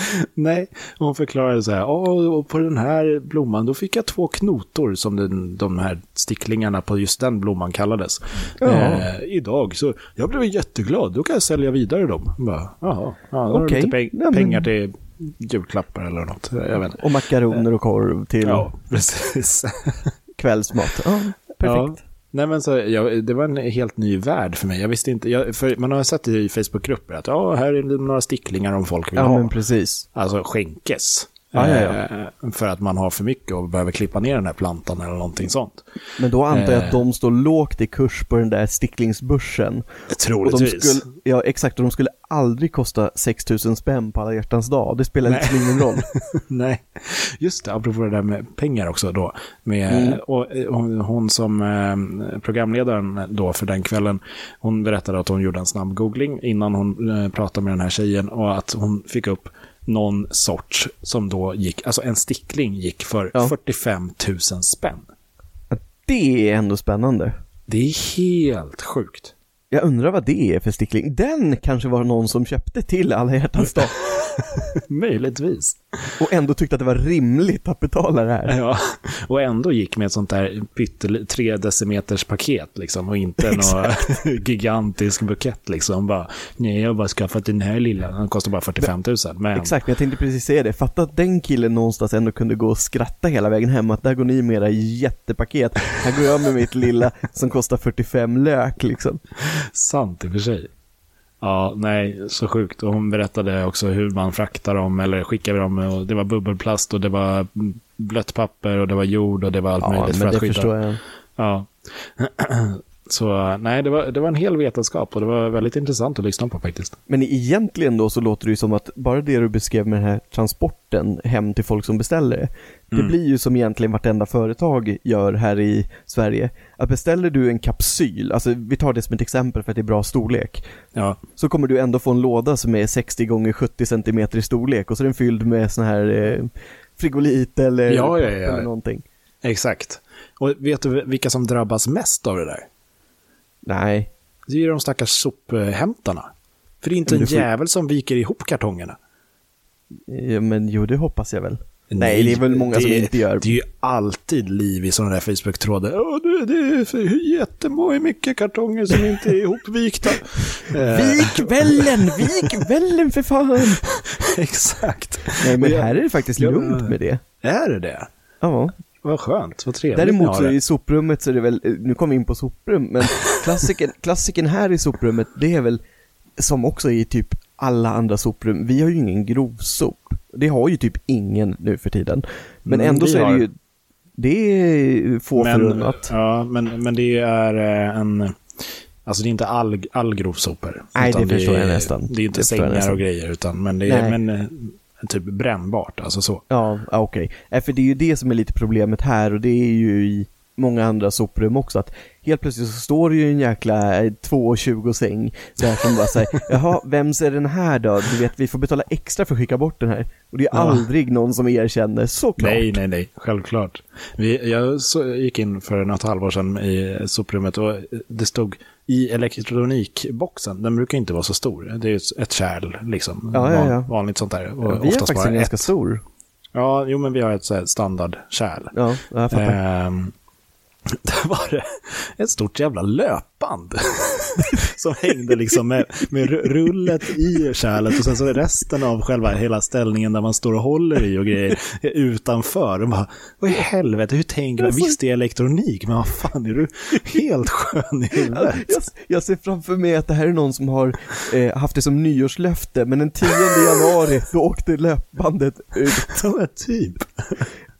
S2: Nej, hon förklarade så här, "Åh, och på den här blomman då fick jag två knotor som den, de här sticklingarna på just den blomman kallades. Eh, idag, så jag blev jätteglad, då kan jag sälja vidare dem. Bara, Jaha, ja, då har peng-
S1: Ja, men-
S2: pengar till julklappar eller något. Jag vet inte.
S1: Och makaroner och korv till
S2: Ja, precis.
S1: kvällsmat. Ja, perfekt.
S2: Ja. Nej men så, ja, det var en helt ny värld för mig. Jag visste inte, jag, man har sett i Facebookgrupper att ja, här är några sticklingar om folk vill
S1: Ja,
S2: ha.
S1: men precis.
S2: Alltså skänkes.
S1: Ja, ja, ja.
S2: Eh, För att man har för mycket och behöver klippa ner den här plantan eller någonting sånt.
S1: Men då antar jag
S2: Eh.
S1: att de står lågt i kurs på den där sticklingsbörsen. Och de
S2: Troligtvis.
S1: skulle, ja exakt, och de skulle aldrig kosta 6000 spänn på alla hjärtans dag. Det spelar
S2: Nej.
S1: liksom ingen roll.
S2: Nej, just det, apropå det där med pengar också då. Med,
S1: Mm.
S2: och, eh, hon, hon som eh, programledaren då för den kvällen, hon berättade att hon gjorde en snabb googling innan hon eh, pratade med den här tjejen och att hon fick upp någon sorts som då gick, alltså en stickling gick för
S1: Ja.
S2: 45 000 spänn.
S1: Det är ändå spännande.
S2: Det är helt sjukt.
S1: Jag undrar vad det är för stickling. Den kanske var någon som köpte till alla hjärtans dag
S2: Möjligtvis.
S1: och ändå tyckte att det var rimligt att betala det här.
S2: Ja, och ändå gick med ett sånt där pyttel, tre decimeters paket liksom och inte någon gigantisk bukett liksom. Bara, nej, jag har bara skaffat den här lilla, den kostar bara 45 000. Men,
S1: Exakt, jag tänkte precis säga det. Fatta att den killen någonstans ändå kunde gå och skratta hela vägen hem. Att där går ni med era jättepaket. Här går jag med mitt lilla som kostar 45 lök liksom.
S2: sant i och för sig. Ja, nej, så sjukt. Och hon berättade också hur man fraktar dem eller skickar dem. Och det var bubbelplast och det var blött papper och det var jord och det var allt
S1: Ja,
S2: möjligt för
S1: men
S2: att
S1: det
S2: skydda.
S1: förstår jag.
S2: Ja. Så nej, det var, det var en hel vetenskap och det var väldigt intressant att lyssna på faktiskt.
S1: Men egentligen då så låter det ju som att bara det du beskrev med den här transporten hem till folk som beställer det. Det
S2: Mm.
S1: blir ju som egentligen vartenda företag gör här i Sverige. Att beställer du en kapsyl, alltså vi tar det som ett exempel för att det är bra storlek.
S2: Ja,
S1: Så kommer du ändå få en låda som är 60 gånger 70 cm i storlek och så är den fylld med sån här eh, frigolit eller,
S2: ja, ja.
S1: eller någonting.
S2: exakt. Och vet du vilka som drabbas mest av det där?
S1: Nej,
S2: Det är ju de stackars sophämtarna. För det är inte en
S1: får-
S2: jävel som viker ihop kartongerna.
S1: ja, men jo det hoppas jag väl. Nej, det är väl många som
S2: är-
S1: inte gör.
S2: Det är ju alltid liv i sådana där Facebook-trådar. Åh, det, det är för jättemånga mycket kartonger som inte är ihopvikta.
S1: Vik vällen, vik vällen för fan!
S2: Exakt.
S1: Nej men här är det faktiskt lugnt med det.
S2: Är det det?
S1: Ja.
S2: Vad skönt, vad trevligt
S1: Däremot så
S2: det.
S1: i soprummet så är det väl, nu kommer vi in på soprum, men klassiken, klassiken här i soprummet det är väl som också i typ alla andra soprum. Vi har ju ingen grovsop. Det har ju typ ingen nu för tiden. Men
S2: Mm,
S1: ändå så är
S2: har.
S1: det ju, det är få
S2: men,
S1: förunnat.
S2: Ja, men, men det är eh, en... Alltså det är inte all, all grovsopor.
S1: Nej,
S2: Utan
S1: det förstår
S2: är,
S1: jag nästan.
S2: Det är inte
S1: Det
S2: sängar och grejer, utan, men det är
S1: Nej.
S2: men, eh, typ brännbart. Alltså så.
S1: Ja, ja, okej. Okay. För det är ju det som är lite problemet här och det är ju i många andra soprum också att helt plötsligt så står det ju en jäkla eh, 2,20 säng där som bara säger jaha, vems är den här då? Du vet, vi får betala extra för att skicka bort den här. Och det är
S2: Ja.
S1: aldrig någon som erkänner, såklart.
S2: Nej, nej, nej. Självklart. Vi, jag så, gick in för något halvår sedan i soprummet och det stod i elektronikboxen. Den brukar inte vara så stor. Det är ett- kärl, liksom.
S1: Ja, ja, ja.
S2: Van- Vanligt sånt där. Och
S1: vi har faktiskt en ganska stor.
S2: Ja, jo, men vi har ett så här standardkärl.
S1: Ja, jag fattar.
S2: Ehm, där var det ett stort jävla löpband som hängde liksom med, med ru- rullet i kärlet och sen så är resten av själva hela ställningen där man står och håller i och grejer utanför. Och bara, vad i helvete, hur tänker man? Visst det är elektronik, men vad fan är du helt skön i huvudet?
S1: Jag, jag ser framför mig att det här är någon som har eh, haft det som nyårslöfte, men den 10 januari då åkte löpbandet ut.
S2: Ja, typ.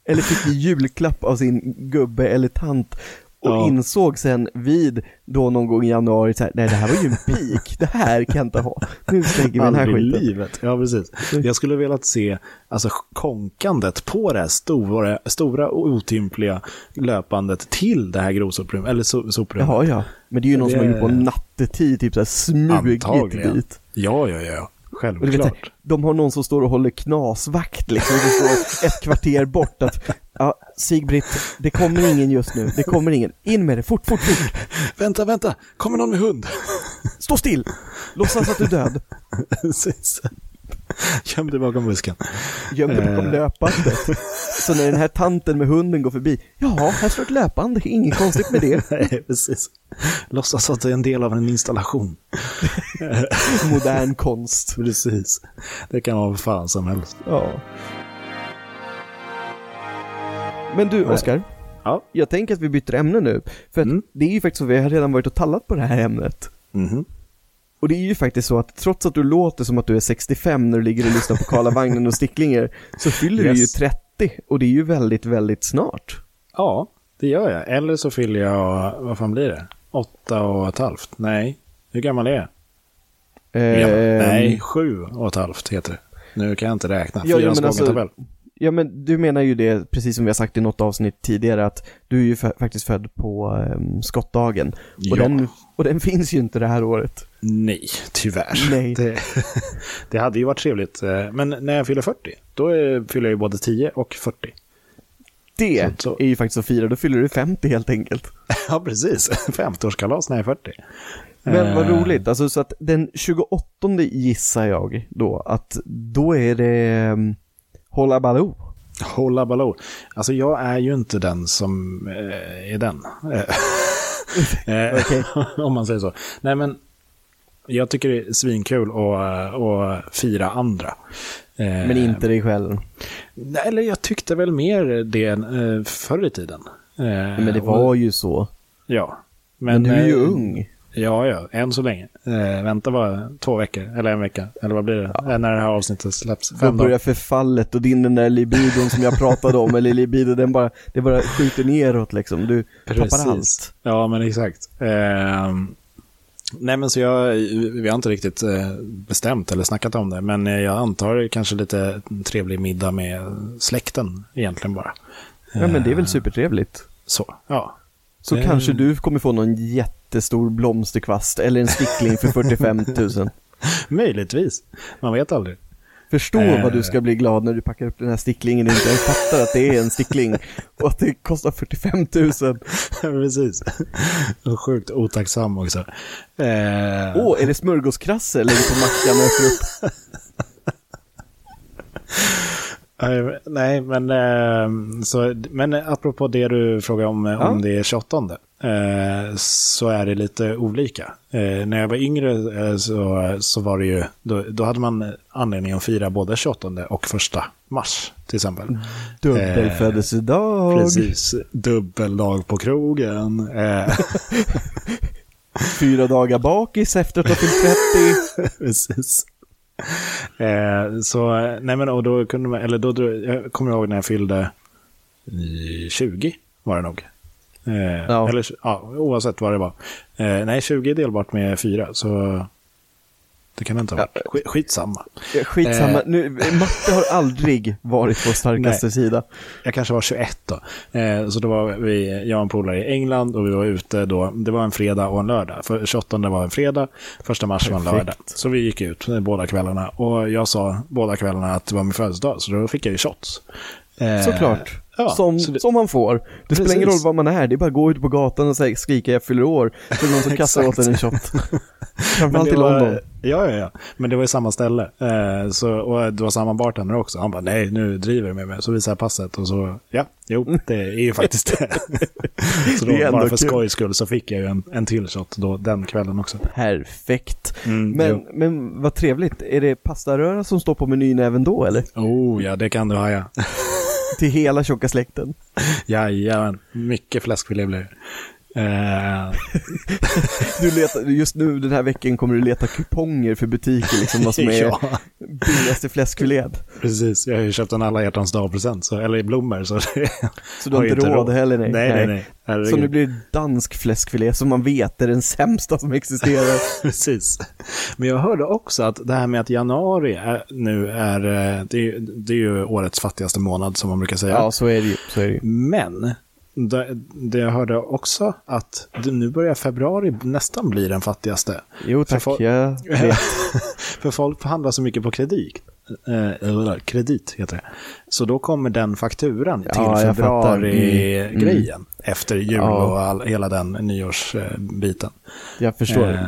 S1: Eller fick i julklapp av sin gubbe eller tant och
S2: Ja.
S1: insåg sen vid då någon gång i januari så här, nej det här var ju en peak, det här kan jag inte ha. Nu slänger vi den här skiten.
S2: livet. Ja, precis. Jag skulle velat se alltså, konkandet på det här stora, stora och otympliga löpandet till det här grovsoprummet, eller so soprummet.
S1: Jaha ja, men det är ju någon som har
S2: Det-
S1: gjort på nattetid, typ såhär smugit
S2: Antagligen.
S1: dit.
S2: Ja, ja, ja.
S1: Du vet,
S2: Självklart.
S1: de har någon som står och håller knasvakt liksom, det står ett kvarter bort att Ja, Sigbritt, det kommer ingen just nu, det kommer ingen. In med det, fort, fort, fort.
S2: Vänta, vänta. Kommer någon med hund?
S1: Stå still! Låtsas att du är död.
S2: Göm dig bakom busken.
S1: Göm dig bakom
S2: Eh.
S1: löpbandet. Så när den här tanten med hunden går förbi, ja, här står ett löpband, inget konstigt med det.
S2: Nej, precis. Låtsas att det är en del av en installation.
S1: Modern konst.
S2: Precis. Det kan vara vad fan som helst.
S1: Ja. Men du, Oskar.
S2: Ja.
S1: Jag tänker att vi byter ämne nu. För att
S2: Mm.
S1: det är ju faktiskt så, vi har redan varit och tallat på det här ämnet.
S2: Mhm.
S1: Och det är ju faktiskt så att trots att du låter som att du är 65 när du ligger och lyssnar på Karlavagnen och Sticklinger, så fyller du ju
S2: Yes.
S1: 30 och det är ju väldigt, väldigt snart.
S2: Ja, det gör jag. Eller så fyller jag, vad fan blir det? Åtta och ett halvt? Nej. Hur gammal är jag?
S1: Ehm,
S2: Nej, sju och ett halvt heter det. Nu kan jag inte räkna.
S1: Ja, ja,
S2: Fyra
S1: men alltså-
S2: tabell.
S1: Ja men du menar ju det, precis som vi har sagt i något avsnitt tidigare, att du är ju fa- faktiskt född på um, skottdagen. Och,
S2: Ja.
S1: den, och den finns ju inte det här året.
S2: Nej, tyvärr.
S1: Nej.
S2: Det, det hade ju varit trevligt. eh, Men när jag fyller 40, då är- fyller jag ju både 10 och 40.
S1: Det
S2: Så- så-
S1: är ju faktiskt att fira, då fyller du 50 helt enkelt.
S2: Ja, precis. 50-årskalas när jag är 40.
S1: Men vad
S2: Eh,
S1: roligt, alltså så att den 28 gissar jag då, att då är det um, Hålla Baloo.
S2: Hålla Baloo. Alltså jag är ju inte den som eh, är den. Eh, eh. Om man säger så. Nej men, jag tycker det är svinkul att, att fira andra. Eh,
S1: Men inte dig själv.
S2: nej, Eller jag tyckte väl mer det eh, förr i tiden. Eh,
S1: Men det var ju så.
S2: Ja.
S1: Men, du är ju
S2: eh,
S1: ung.
S2: Ja, ja, än så länge. Eh, vänta bara två veckor, eller en vecka, eller vad blir det? Eh, när det här avsnittet släpps.
S1: Då
S2: Fem
S1: börjar
S2: dagar.
S1: förfallet och din den där libidon som jag pratade om, eller libido, den bara, det bara skjuter neråt liksom. Du tappar allt.
S2: Ja, men exakt. Ehm, nej, men så jag, vi har inte riktigt eh, bestämt eller snackat om det, men eh, jag antar kanske lite trevlig middag med släkten egentligen bara.
S1: Ja men det är väl
S2: Eh,
S1: supertrevligt.
S2: Så, ja.
S1: Så
S2: Eh.
S1: kanske du kommer få någon jättestor blomsterkvast eller en stickling för 45 000.
S2: Möjligtvis. Man vet aldrig.
S1: Förstå
S2: Eh.
S1: vad du ska bli glad när du packar upp den här sticklingen och inte ens fattar att det är en stickling och att det kostar 45 000.
S2: Precis. Och Sjukt otacksam också. Eh,
S1: Åh, är det smörgåskrasse eller är det på mackan och äter upp?
S2: Nej, men, eh, så, men apropå det du frågar om, eh, om
S1: Ja.
S2: det är 28 eh, så är det lite olika. Eh, när jag var yngre så, så var det ju, då, då hade man anledning att fira både 28 och första mars till exempel.
S1: Dubbelfödelsedag.
S2: Precis, dubbeldag på krogen.
S1: Fyra dagar bakis efter att ha fyllt 30.
S2: precis. eh, så, nej men och då kunde man, eller då, jag kommer ihåg när jag fyllde eh, 20 var det nog. Eh,
S1: Ja.
S2: Eller ja, oavsett vad det var. Eh, nej, 20 är delbart med 4, så det kan det inte ha varit. Skit, skitsamma.
S1: Ja, Skitsamma,
S2: Eh.
S1: nu, matte har aldrig varit vår starkaste sida.
S2: Jag kanske var 21 då. Eh, så då var vi, jag och en polare i England och vi var ute då. Det var en fredag och en lördag. För 28 var en fredag, första mars var en lördag. Så vi gick ut eh, båda kvällarna. Och jag sa båda kvällarna att det var min födelsedag, så då fick jag ju shots. Eh,
S1: Såklart.
S2: Ja,
S1: som,
S2: det-
S1: som man får. Det spelar ingen roll
S2: Precis.
S1: vad man är, det är bara att gå ut på gatan och säga, skrika jag fyller år. Så är någon som kastar åt en en shot. Framförallt i
S2: var-
S1: London.
S2: Ja, ja, ja. Men det var ju samma ställe. Eh, så, och det var samma bartender också. Han bara, nej, nu driver du med mig. Så visade jag passet och så, ja, jo, det är ju faktiskt det. så då,
S1: Det
S2: bara för
S1: kul.
S2: skojs skull så fick jag ju en, en till shot då, den kvällen också.
S1: Perfekt.
S2: Mm,
S1: Men,
S2: jo.
S1: men vad trevligt, är det pastaröra som står på menyn även då eller?
S2: Oh, ja, det kan du haja.
S1: Till hela tjocka släkten?
S2: Jajamän, mycket fläskfilé blir det. Eh,
S1: Du letar, just nu den här veckan kommer du leta kuponger för butiker liksom vad som är
S2: ja,
S1: billigaste fläskfilén.
S2: precis. Jag har ju köpt en alla hjärtans dag-present, eller blommor. Så,
S1: Så du
S2: har
S1: inte råd heller nej.
S2: Nej, nej, nej.
S1: Så nu blir det dansk fläskfilé som man vet är den sämsta som existerar.
S2: Precis. Men jag hörde också att det här med att januari är, nu är, eh, det är, det är ju årets fattigaste månad som man brukar säga.
S1: ja, så är det ju. Så är det ju.
S2: Men det, det jag hörde också att nu börjar februari nästan bli den fattigaste.
S1: Jo tack,
S2: folk-
S1: jag vet.
S2: För folk handlar så mycket på kredit. Eh, eller kredit heter det. Så då kommer den fakturan
S1: Ja,
S2: till
S1: fattar.
S2: februari-grejen. Efter jul
S1: Ja.
S2: och all, hela den nyårsbiten.
S1: Jag förstår.
S2: Eh.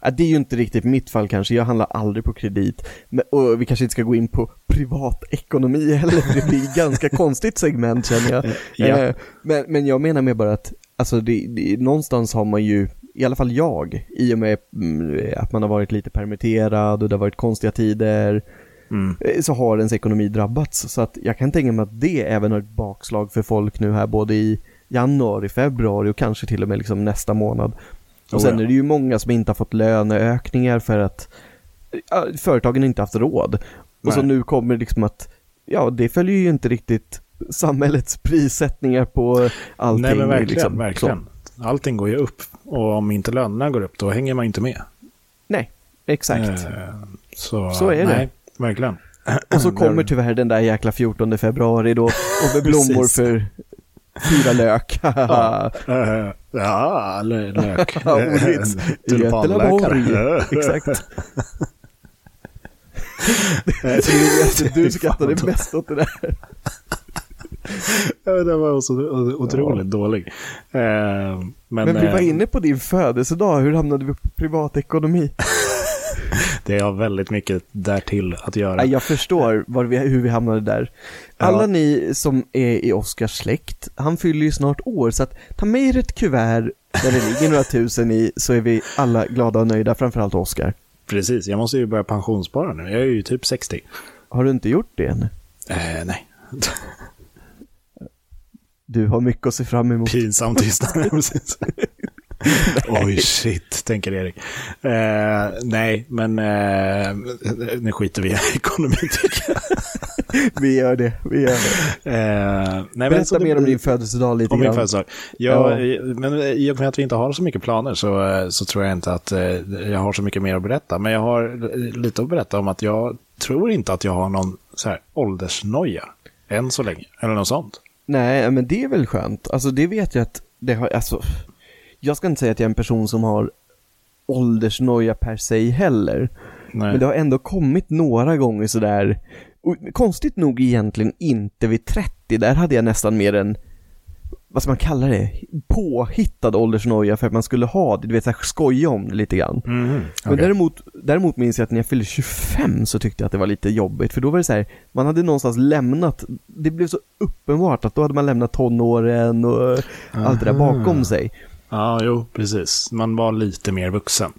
S1: Ja, det är ju inte riktigt mitt fall kanske, jag handlar aldrig på kredit. Och vi kanske inte ska gå in på privatekonomi heller, det blir ett ganska konstigt segment känner jag.
S2: Ja.
S1: Eh, men, men jag menar med bara att, alltså det, det, någonstans har man ju, i alla fall jag, i och med mm, att man har varit lite permitterad och det har varit konstiga tider,
S2: Mm.
S1: eh, så har ens ekonomi drabbats. Så att jag kan tänka mig att det även har ett bakslag för folk nu här både i januari, februari och kanske till och med liksom nästa månad. Och
S2: Oh,
S1: sen
S2: ja.
S1: är det ju många som inte har fått löneökningar för att ja, företagen inte haft råd. Och så
S2: Nej.
S1: nu kommer det liksom att, ja det följer ju inte riktigt samhällets prissättningar på allting.
S2: Nej men verkligen,
S1: liksom.
S2: verkligen.
S1: Så,
S2: Allting går ju upp. Och om inte lönerna går upp, då hänger man inte med.
S1: nej, exakt.
S2: Eh, så,
S1: Så är det.
S2: Verkligen.
S1: Och så kommer tyvärr den där jäkla 14 februari då, och med blommor för fyra lök.
S2: Ja, eh, ja eller lök.
S1: Ja.
S2: Tulpanlökar.
S1: Götelaborg. Exakt. Du skrattade mest åt det där.
S2: Ja, det var så otroligt dålig. Eh, men
S1: Men vi var
S2: eh,
S1: inne på din födelsedag, hur hamnade vi på privatekonomi?
S2: det har väldigt mycket därtill att göra.
S1: Jag förstår vi, hur vi hamnade där.
S2: Ja.
S1: Alla ni som är i Oscars släkt, han fyller ju snart år, så att ta med er ett kuvert där det ligger några tusen i, så är vi alla glada och nöjda, framförallt Oscar.
S2: Precis, jag måste ju börja pensionsspara nu. Jag är ju typ 60.
S1: Har du inte gjort det än?
S2: Eh, nej,
S1: Du har mycket att se fram emot.
S2: pinsam tystnad. Precis. Oj, shit, tänker Erik. Eh, nej, men eh, nu skiter vi i ekonomi tycker jag.
S1: Vi gör det, vi gör det.
S2: Eh, nej, men
S1: Berätta
S2: det-
S1: mer om din födelsedag lite
S2: Om min
S1: grann.
S2: födelsedag. Ja,
S1: Ja.
S2: Men i och med att vi inte har så mycket planer så, eh, så tror jag inte att eh, jag har så mycket mer att berätta. Men jag har lite att berätta om att jag tror inte att jag har någon så här åldersnoja. Än så länge. Eller något sånt.
S1: Nej, men det är väl skönt. Alltså det vet jag att det har, alltså, jag ska inte säga att jag är en person som har åldersnoja per se heller.
S2: Nej.
S1: Men det har ändå kommit några gånger sådär, och konstigt nog egentligen inte vid 30, där hade jag nästan mer en, vad ska man kalla det, påhittad åldersnoja för att man skulle ha det, du vet såhär skoja om det lite grann.
S2: Mhm,
S1: Men
S2: okej.
S1: däremot, däremot minns jag att när jag fyllde 25 så tyckte jag att det var lite jobbigt, för då var det så här, man hade någonstans lämnat, det blev så uppenbart att då hade man lämnat tonåren och allt det där
S2: Aha.
S1: bakom sig.
S2: Ja, jo, precis. Man var lite mer vuxen.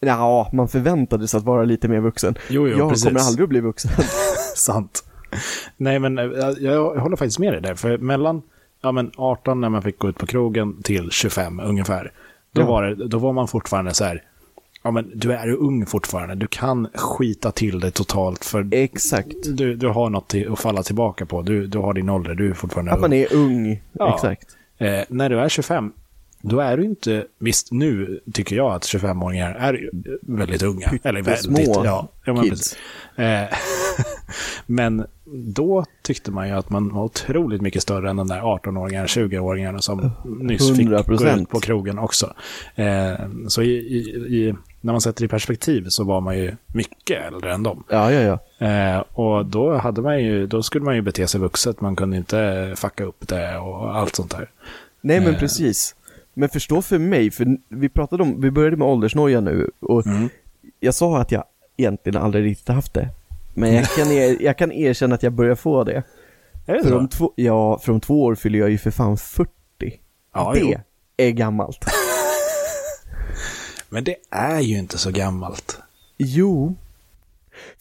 S1: Ja, man förväntade sig att vara lite mer vuxen.
S2: Jo, jo,
S1: jag
S2: precis.
S1: kommer aldrig att bli vuxen.
S2: Sant. Nej, men eh, jag, jag håller faktiskt med dig där. För mellan ja, men 18 när man fick gå ut på krogen till 25 ungefär. Då,
S1: Ja.
S2: var, det, då var man fortfarande så här ja men du är ung fortfarande. Du kan skita till det totalt för
S1: Exakt.
S2: du, du har något att falla tillbaka på. Du, du har din ålder, du är fortfarande
S1: Att man är ung.
S2: Ja.
S1: Exakt.
S2: Eh, när du är 25, då är du inte, visst nu tycker jag att 25-åringar är väldigt unga. Eller väldigt,
S1: Pyttesmå
S2: ja,
S1: kids.
S2: Eh, men då tyckte man ju att man var otroligt mycket större än de där 18-åringarna, 20-åringarna som nyss fick gå
S1: 100%.
S2: ut på krogen också. Eh, så i, i, i, när man sätter det i perspektiv så var man ju mycket äldre än dem.
S1: Ja, ja, ja.
S2: Eh, och då, hade man ju, då skulle man ju bete sig vuxet, man kunde inte fucka upp det och allt sånt där.
S1: Nej men precis. Men förstå för mig, för vi pratade om, vi började med åldersnoja nu och
S2: Mm.
S1: jag sa att jag egentligen aldrig riktigt haft det. Men jag kan, er, jag kan erkänna att jag börjar få det.
S2: Är det
S1: För
S2: så?
S1: om två, ja, för om två år fyller jag ju för fan 40.
S2: Ja,
S1: det
S2: jo.
S1: är gammalt.
S2: Men det är ju inte så gammalt.
S1: Jo.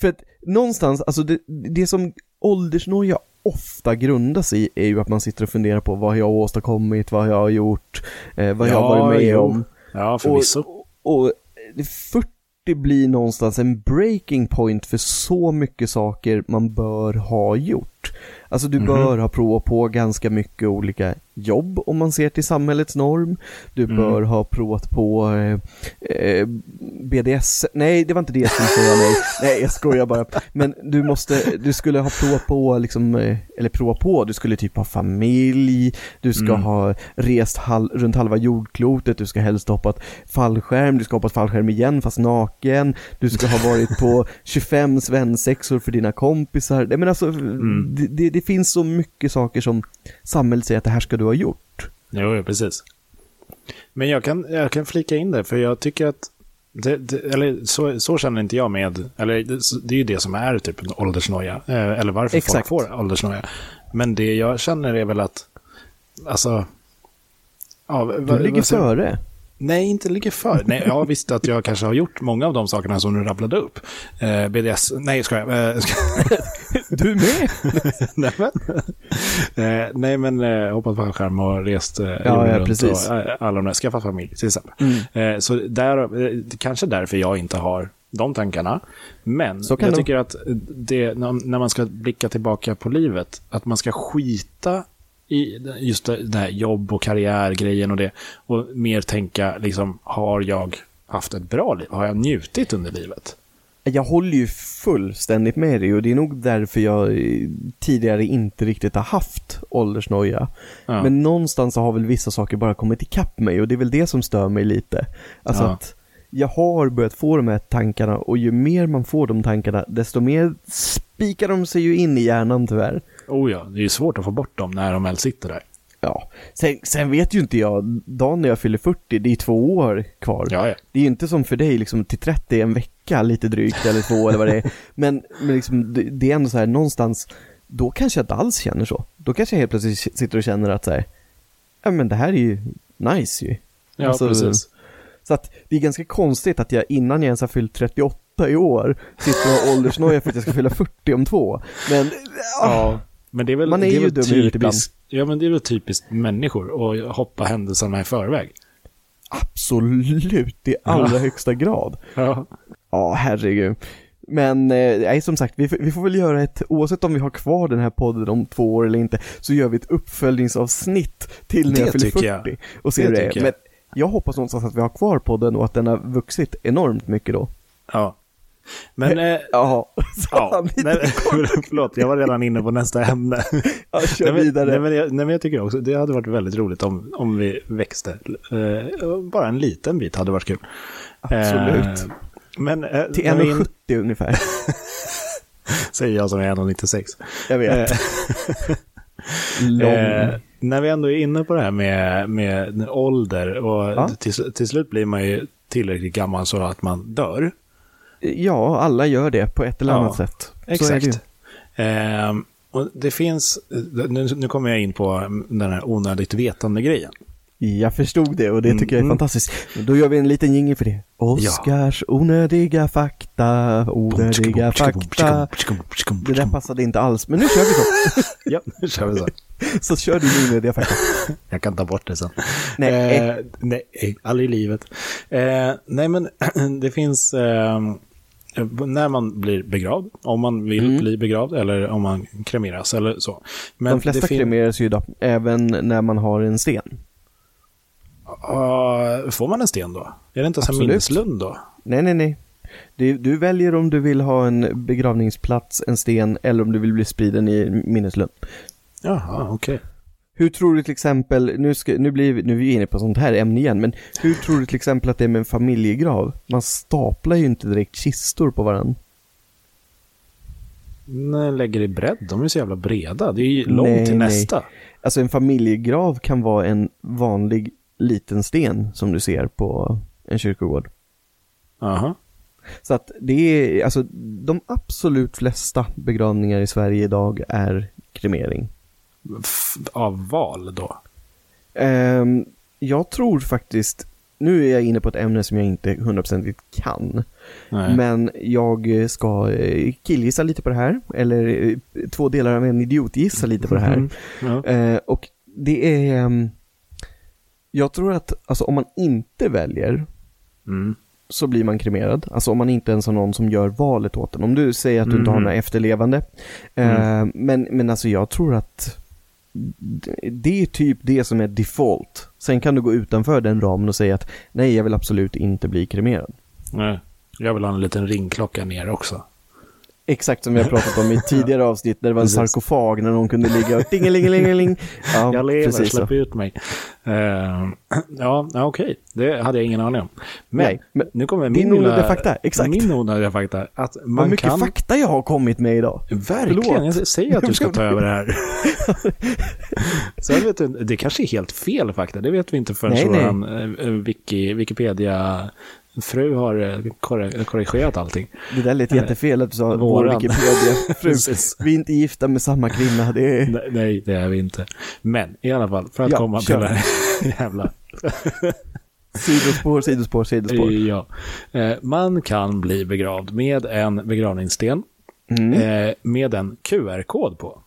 S1: För att någonstans, alltså det, det som åldersnoja ofta grundas i är ju att man sitter och funderar på vad jag har åstadkommit, vad jag har gjort, eh, vad jag har
S2: Ja,
S1: varit med
S2: jo.
S1: om.
S2: Ja, förvisso.
S1: Och, och 40 blir någonstans en breaking point för så mycket saker man bör ha gjort. Alltså du
S2: Mhm.
S1: bör ha provat på ganska mycket olika jobb om man ser till samhällets norm. Du
S2: Mm.
S1: bör ha provat på eh, eh, BDS, nej det var inte det skulle säga nej, nej jag skojar bara. Men du måste, du skulle ha provat på liksom, eh, eller prova på, du skulle typ ha familj, du ska
S2: Mm.
S1: ha rest hal runt halva jordklotet, du ska helst ha hoppat fallskärm, du ska hoppa fallskärm igen fast naken, du ska ha varit på 25 svensexor för dina kompisar. Nej men alltså,
S2: Mm.
S1: det, det, det finns så mycket saker som samhället säger att det här ska du ha gjort.
S2: Jo, precis. Men jag kan, jag kan flika in det, för jag tycker att det, det, eller så, så känner inte jag med, eller det, det är ju det som är typ en åldersnoja, eh, eller varför
S1: Exakt.
S2: folk får åldersnoja. Men det jag känner är väl att, alltså, ja,
S1: Du ligger
S2: vad
S1: före.
S2: Nej, inte ligger för. Nej, jag visste att jag kanske har gjort många av de sakerna som du rabblade upp. Eh, BDS, nej ska jag. Eh, ska,
S1: Du med?
S2: nej men, eh, nej, men eh, hoppat skärm och rest eh,
S1: ja,
S2: runt
S1: precis.
S2: och eh, alla de där, skaffat familj till exempel.
S1: Mm.
S2: Eh, så där, eh, kanske därför jag inte har de tankarna. Men jag tycker att det, när man ska blicka tillbaka på livet, att man ska skita i just det här jobb och karriärgrejen och det. Och mer tänka, liksom, har jag haft ett bra liv? Har jag njutit under livet?
S1: Jag håller ju fullständigt med dig och det är nog därför jag tidigare inte riktigt har haft åldersnoja.
S2: Ja.
S1: Men någonstans har väl vissa saker bara kommit ikapp mig och det är väl det som stör mig lite. Alltså
S2: Ja.
S1: att jag har börjat få de här tankarna och ju mer man får de tankarna desto mer spikar de sig ju in i hjärnan tyvärr.
S2: Oh ja, det är svårt att få bort dem när de väl sitter där.
S1: Ja, sen, sen vet ju inte jag, dagen när jag fyller 40, det är två år kvar.
S2: Ja, ja.
S1: Det är ju inte som för dig liksom till 30 en vecka lite drygt eller två eller vad det är. Men, men liksom, det, det är ändå så här någonstans, då kanske jag inte alls känner så. Då kanske jag helt plötsligt sitter och känner att så här, ja men det här är ju nice ju.
S2: Ja,
S1: Alltså,
S2: precis.
S1: Så att det är ganska konstigt att jag innan jag ens har fyllt 38 i år sitter och har åldersnoja för att jag ska fylla 40 om två. Men, ah,
S2: Ja, men det är väl,
S1: Man är
S2: det
S1: ju
S2: väl
S1: dum huvudet ibland.
S2: typiskt, Ja, men det är väl typiskt människor att hoppa händelserna i förväg.
S1: absolut, i allra högsta grad.
S2: Ja.
S1: Ja, herregud. Men, eh, som sagt, vi, får- vi får väl göra ett, oavsett om vi har kvar den här podden om två år eller inte, så gör vi ett uppföljningsavsnitt till när jag fyller
S2: tycker
S1: 40.
S2: jag.
S1: Och ser
S2: Det
S1: hur det är.
S2: jag.
S1: Men jag hoppas någonstans att vi har kvar podden och att den har vuxit enormt mycket då.
S2: ja. Men, eh,
S1: Jaha,
S2: ja, nej, förlåt, jag var redan inne på nästa ämne.
S1: Ja, kör
S2: nej, men,
S1: vidare.
S2: Nej men, jag, nej, men jag tycker också, det hade varit väldigt roligt om, om vi växte. Eh, bara en liten bit hade varit kul.
S1: Absolut.
S2: Eh, men, eh,
S1: Till
S2: när vi in-
S1: 1,70 ungefär.
S2: Säger jag som är 1,96.
S1: Jag vet.
S2: Eh,
S1: Lång.
S2: Eh, när vi ändå är inne på det här med, med ålder och
S1: Ja.
S2: till, till slut blir man ju tillräckligt gammal så att man dör.
S1: Ja, alla gör det på ett eller
S2: Ja,
S1: annat sätt. Så är det.
S2: Exakt. Ehm, och det finns, nu, nu kommer jag in på den här onödigt vetande-grejen.
S1: Jag förstod det och det tycker jag är
S2: Mm.
S1: fantastiskt. Då gör vi en liten jingel för det. Oscars onödiga fakta, onödiga fakta. Det där passade inte alls, men nu kör vi så.
S2: Ja, nu kör vi så.
S1: Så kör du det fakta.
S2: Jag kan ta bort det sen.
S1: Nej.
S2: Eh, nej, aldrig i livet. Eh, nej, men det finns... Eh, när man blir begravd, om man vill
S1: Mm.
S2: bli begravd eller om man kremeras eller så. Men
S1: De flesta kremeras ju idag, även när man har en sten.
S2: Ah, får man en sten då? Är det inte som
S1: Absolut.
S2: minneslund då?
S1: Nej, nej, nej. Du, du väljer om du vill ha en begravningsplats, en sten, eller om du vill bli spriden i minneslund.
S2: Jaha, okej.
S1: Hur tror du till exempel, nu, ska, nu, blir vi, nu är vi inne på sånt här ämne igen, men hur tror du till exempel att det är med en familjegrav? Man staplar ju inte direkt kistor på varandra.
S2: Nej, lägger i bredd, de är så jävla breda. Det är ju långt
S1: Nej,
S2: till
S1: nej.
S2: nästa.
S1: Alltså en familjegrav kan vara en vanlig liten sten som du ser på en kyrkogård.
S2: Aha.
S1: Så att det är, alltså de absolut flesta begravningar i Sverige idag är kremering.
S2: Av val då?
S1: Ehm, jag tror faktiskt, nu är jag inne på ett ämne som jag inte hundraprocentigt kan,
S2: Nej.
S1: men jag ska eh, killgissa lite på det här, eller eh, två delar av en idiot gissa lite på det här.
S2: Mm. Ja.
S1: Eh, och det är, ehm, jag tror att, alltså om man inte väljer
S2: Mm.
S1: så blir man kremerad. Alltså om man inte ens har någon som gör valet åt en. Om du säger att du inte har
S2: Mhm.
S1: några efterlevande. Eh, men, men alltså jag tror att det är typ det som är default. Sen kan du gå utanför den ramen och säga att nej, jag vill absolut inte bli kremerad.
S2: Nej. Jag vill ha en liten ringklocka ner också.
S1: Exakt som vi har pratat om i tidigare avsnitt där det var en sarkofag när någon kunde ligga och tingelingelingeling. Ja,
S2: jag lever,
S1: precis så.
S2: släpp ut mig. Eh, ja, okej. Det hade jag ingen aning om. Men,
S1: Nej, men
S2: nu kommer
S1: din
S2: min
S1: onödiga fakta, exakt.
S2: Min onödiga fakta. Att
S1: Vad
S2: man
S1: mycket
S2: kan...
S1: fakta jag har kommit med idag.
S2: Verkligen,
S1: Förlåt.
S2: jag säger att du ska ta över det här. Sen vet du, det kanske är helt fel fakta, det vet vi inte förrän
S1: Nej,
S2: eh, Wiki, Wikipedia fru har eh, korrigerat allting.
S1: Det där lät jättefel att du sa vår
S2: Våran.
S1: Wikipedia. Fru, vi är inte gifta med samma kvinna. Det är...
S2: Nej, det är vi inte. Men i alla fall, för att
S1: Ja,
S2: komma till det här jävla...
S1: Sidospår, sidospår, sidospår.
S2: Ja. Eh, Man kan bli begravd med en begravningssten
S1: Mm.
S2: eh, med en QR-kod på.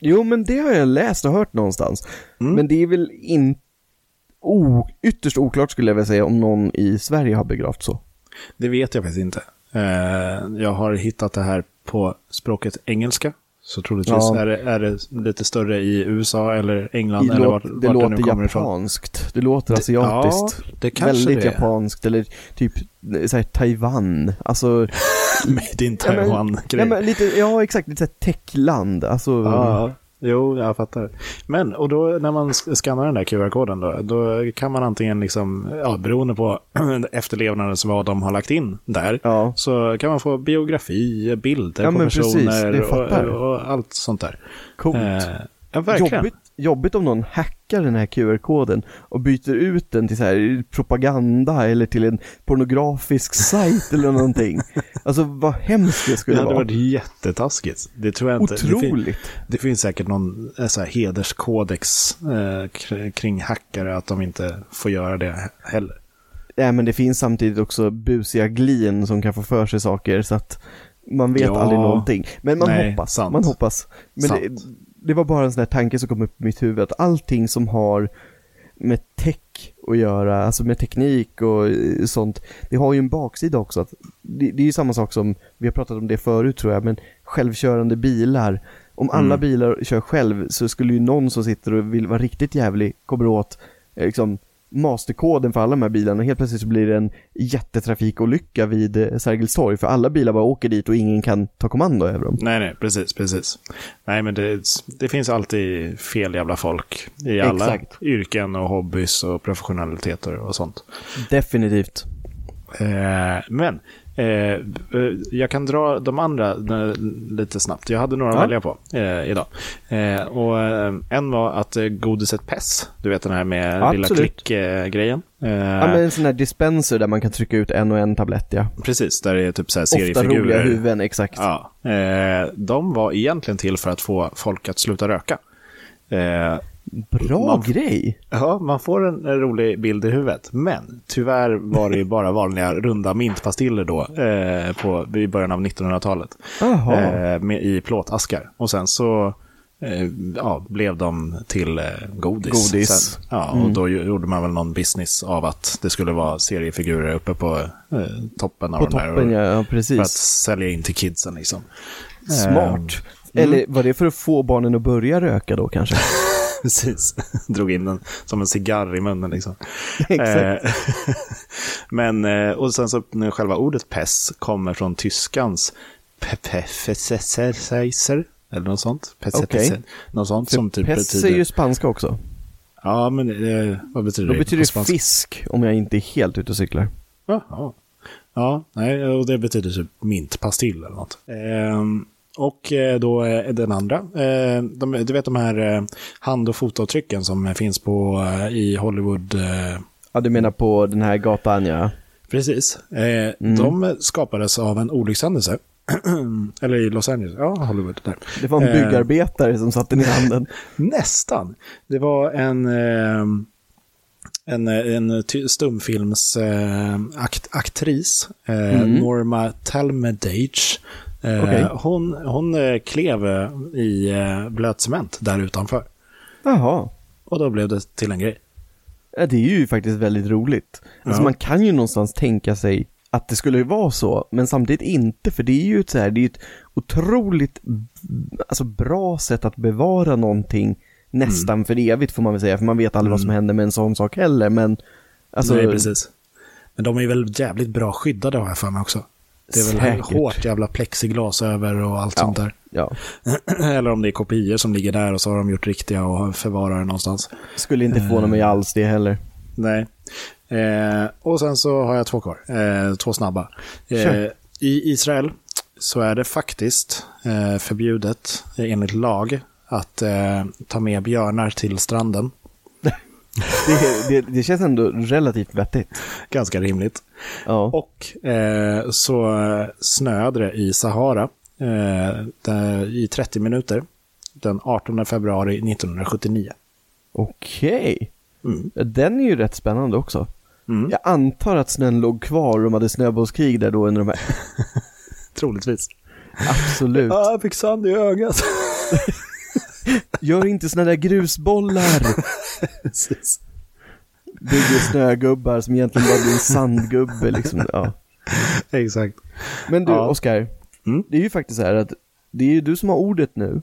S1: Jo, men det har jag läst och hört någonstans.
S2: Mm.
S1: Men det är väl inte... O... Ytterst oklart skulle jag vilja säga om någon i Sverige har begravt så.
S2: Det vet jag faktiskt inte. Eh, Jag har hittat det här på språket engelska. Så troligtvis
S1: Ja.
S2: är, det, är det lite större i USA eller England
S1: Det,
S2: eller vart,
S1: det
S2: vart det
S1: låter
S2: ifrån.
S1: japanskt. Det låter asiatiskt.
S2: Ja, det kanske
S1: Väldigt
S2: det är.
S1: japanskt. Eller typ så här, Taiwan. Alltså...
S2: Made in Taiwan-grej.
S1: Ja, lite, ja, exakt. Lite såhär techland. Alltså...
S2: Ja, jo, jag fattar. Men, och då när man sk- skannar den där QR-koden då, då kan man antingen liksom, ja, beroende på efterlevnadens vad de har lagt in där,
S1: Ja.
S2: så kan man få biografi, bilder
S1: Ja,
S2: på personer och, och allt sånt där.
S1: Coolt.
S2: Eh, ja, verkligen.
S1: Jobbigt, jobbigt om någon hackar den här QR-koden och byter ut den till så här propaganda eller till en pornografisk sajt eller någonting. Alltså vad hemskt det
S2: Det
S1: skulle
S2: hade
S1: vara.
S2: varit jättetaskigt. Det tror jag inte. Det, fin-
S1: Otroligt.
S2: det finns säkert någon eh, så här, hederskodex eh, kr- kring hackare, att de inte får göra det he- heller.
S1: Ja, men det finns samtidigt också busiga glin som kan få för sig saker så att man vet
S2: Ja.
S1: aldrig någonting. Men man
S2: Nej,
S1: hoppas,
S2: sant.
S1: man hoppas. Men det, var bara en sån där tanke som kom upp i mitt huvud att allting som har med tech att göra, alltså med teknik och eh, sånt, det har ju en baksida också. Att det, det är ju samma sak som, vi har pratat om det förut tror jag, men självkörande bilar. Om alla
S2: Mm.
S1: bilar kör själv så skulle ju någon som sitter och vill vara riktigt jävlig kommer åt eh, liksom masterkoden för alla de här bilarna och helt plötsligt så blir det en jättetrafikolycka vid eh, Sergels torg för alla bilar bara åker dit och ingen kan ta kommando över dem.
S2: Nej, nej, precis, precis. Nej, men det, det finns alltid fel jävla folk i alla
S1: Exakt.
S2: yrken och hobbys och professionaliteter och sånt.
S1: Definitivt.
S2: Eh, men eh, eh, jag kan dra de andra eh, lite snabbt. Jag hade några
S1: Ja.
S2: att välja på eh, idag. Eh, och eh, en var att godiset Pess, du vet den här med lilla
S1: Absolut.
S2: klick-grejen.
S1: Ja men en sån här dispenser där man kan trycka ut en och en tablett ja.
S2: Precis, där det är typ så här
S1: Ofta
S2: seriefigurer.
S1: roliga huvuden, exakt.
S2: Ja, de var egentligen till för att få folk att sluta röka. Eh,
S1: Bra
S2: Man-
S1: grej!
S2: Ja, man får en, rolig bild i huvudet. Men tyvärr var det bara vanliga runda mintpastiller då, eh, på, i början av 1900-talet.
S1: Jaha.
S2: Eh, med, I plåtaskar. Och sen så eh, ja, blev de till eh, godis.
S1: Godis.
S2: Sen, ja, och
S1: Mm.
S2: då ju- gjorde man väl någon business av att det skulle vara seriefigurer uppe på eh, toppen av
S1: På
S2: den här.
S1: toppen,
S2: och-
S1: ja,
S2: För att sälja in till kidsen liksom.
S1: Smart.
S2: Mm.
S1: Eller var det för att få barnen att börja röka då kanske?
S2: Precis. Drog in den som en cigarr i munnen liksom.
S1: Exakt.
S2: Eh, Men, eh, och sen så nu själva ordet pess kommer från tyskans pepefesser eller något sånt.
S1: Okej.
S2: Något sånt som typ
S1: Pess
S2: betyder...
S1: är ju spanska också.
S2: Ja, men eh, vad betyder
S1: Då
S2: det?
S1: betyder
S2: på
S1: det fisk, om jag inte är helt ute och cyklar.
S2: Jaha. Ja, nej, och det betyder typ mintpastill eller något. Ehm, och eh, då eh, den andra, eh, de, du vet de här hand och fotavtrycken som finns på i Hollywood.
S1: Ja, du menar på den här gatan, ja.
S2: precis. Eh, De skapades av en olyckshändelse. eller i Los Angeles, ja, Hollywood där.
S1: Det var en byggarbetare som satte ner handen.
S2: Nästan. Det var en, en, en ty- stumfilms eh, akt, aktris,
S1: Mm.
S2: Norma Talmadge. Eh,
S1: Okej.
S2: Hon, hon eh, klev eh, i blöt cement där utanför.
S1: Jaha.
S2: Och då blev det till en grej.
S1: Ja, det är ju faktiskt väldigt roligt. Alltså
S2: Ja.
S1: man kan ju någonstans tänka sig att det skulle vara så, men samtidigt inte, för det är ju ett så här, det är ju ett otroligt alltså, bra sätt att bevara någonting nästan för evigt får man väl säga, för man vet aldrig vad som händer med en sån sak heller, men alltså,
S2: Nej, precis. Men de är väl jävligt bra skyddade har jag för mig också. Det är väl
S1: Säkert.
S2: hårt jävla plexiglas över och allt
S1: Ja.
S2: sånt där.
S1: ja,
S2: Eller om det är kopior som ligger där och så har de gjort riktiga och förvarar det någonstans.
S1: skulle inte förvåna mig alls det heller.
S2: Nej. Eh, och sen så har jag två kvar. Eh, två snabba. Eh. I Israel så är det faktiskt eh, förbjudet eh, enligt lag att eh, ta med björnar till stranden.
S1: Det, det, det känns ändå relativt vettigt.
S2: Ganska rimligt.
S1: Ja.
S2: Och eh, så snöade det i Sahara eh, där, i 30 minuter den 18 februari 1979.
S1: Okej.
S2: Mm.
S1: Den är ju rätt spännande också.
S2: Mm.
S1: Jag antar att snön låg kvar och de hade snöbollskrig där då under de här.
S2: Troligtvis.
S1: Absolut.
S2: Ja, jag fick sand i ögat.
S1: Gör inte såna där grusbollar.
S2: Precis.
S1: Bygger snögubbar som egentligen bara blir en sandgubbe liksom. Ja.
S2: Exakt.
S1: Men du,
S2: Ja.
S1: Oskar.
S2: Mm.
S1: Det är ju faktiskt så här att det är ju du som har ordet nu.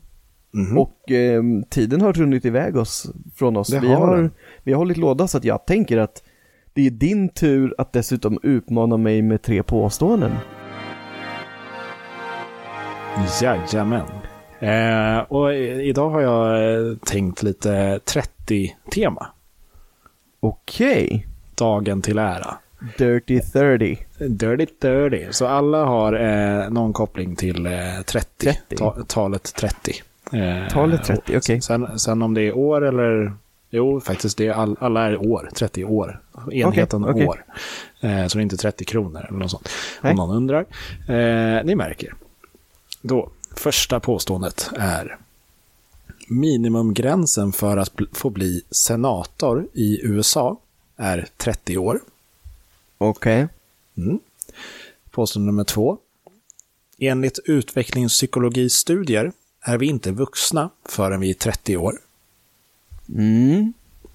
S2: Mhm.
S1: Och eh, tiden har runnit iväg oss från oss.
S2: Det
S1: vi,
S2: har
S1: har,
S2: den.
S1: vi har hållit låda så att jag tänker att det är din tur att dessutom utmana mig med tre påståenden.
S2: Jajamän. Eh, och idag har jag eh, tänkt lite 30-tema.
S1: Okej.
S2: Dagen till ära.
S1: Dirty 30.
S2: Dirty 30. Så alla har eh, någon koppling till eh, 30.
S1: 30.
S2: Ta, talet 30. Eh,
S1: Talet 30,
S2: och
S1: okej.
S2: Sen, sen om det är år eller... Jo, faktiskt. Det är all, alla är år. 30 år. Enheten
S1: Okej, okej.
S2: år. Eh, så det är inte 30 kronor eller något sånt.
S1: Nej.
S2: Om någon undrar. Eh, ni märker. Då, första påståendet är minimumgränsen för att få bli senator i USA är 30 år.
S1: Okej.
S2: Mm. Påstående nummer två. Enligt utvecklingspsykologistudier är vi inte vuxna förrän vi är 30 år.
S1: Mm.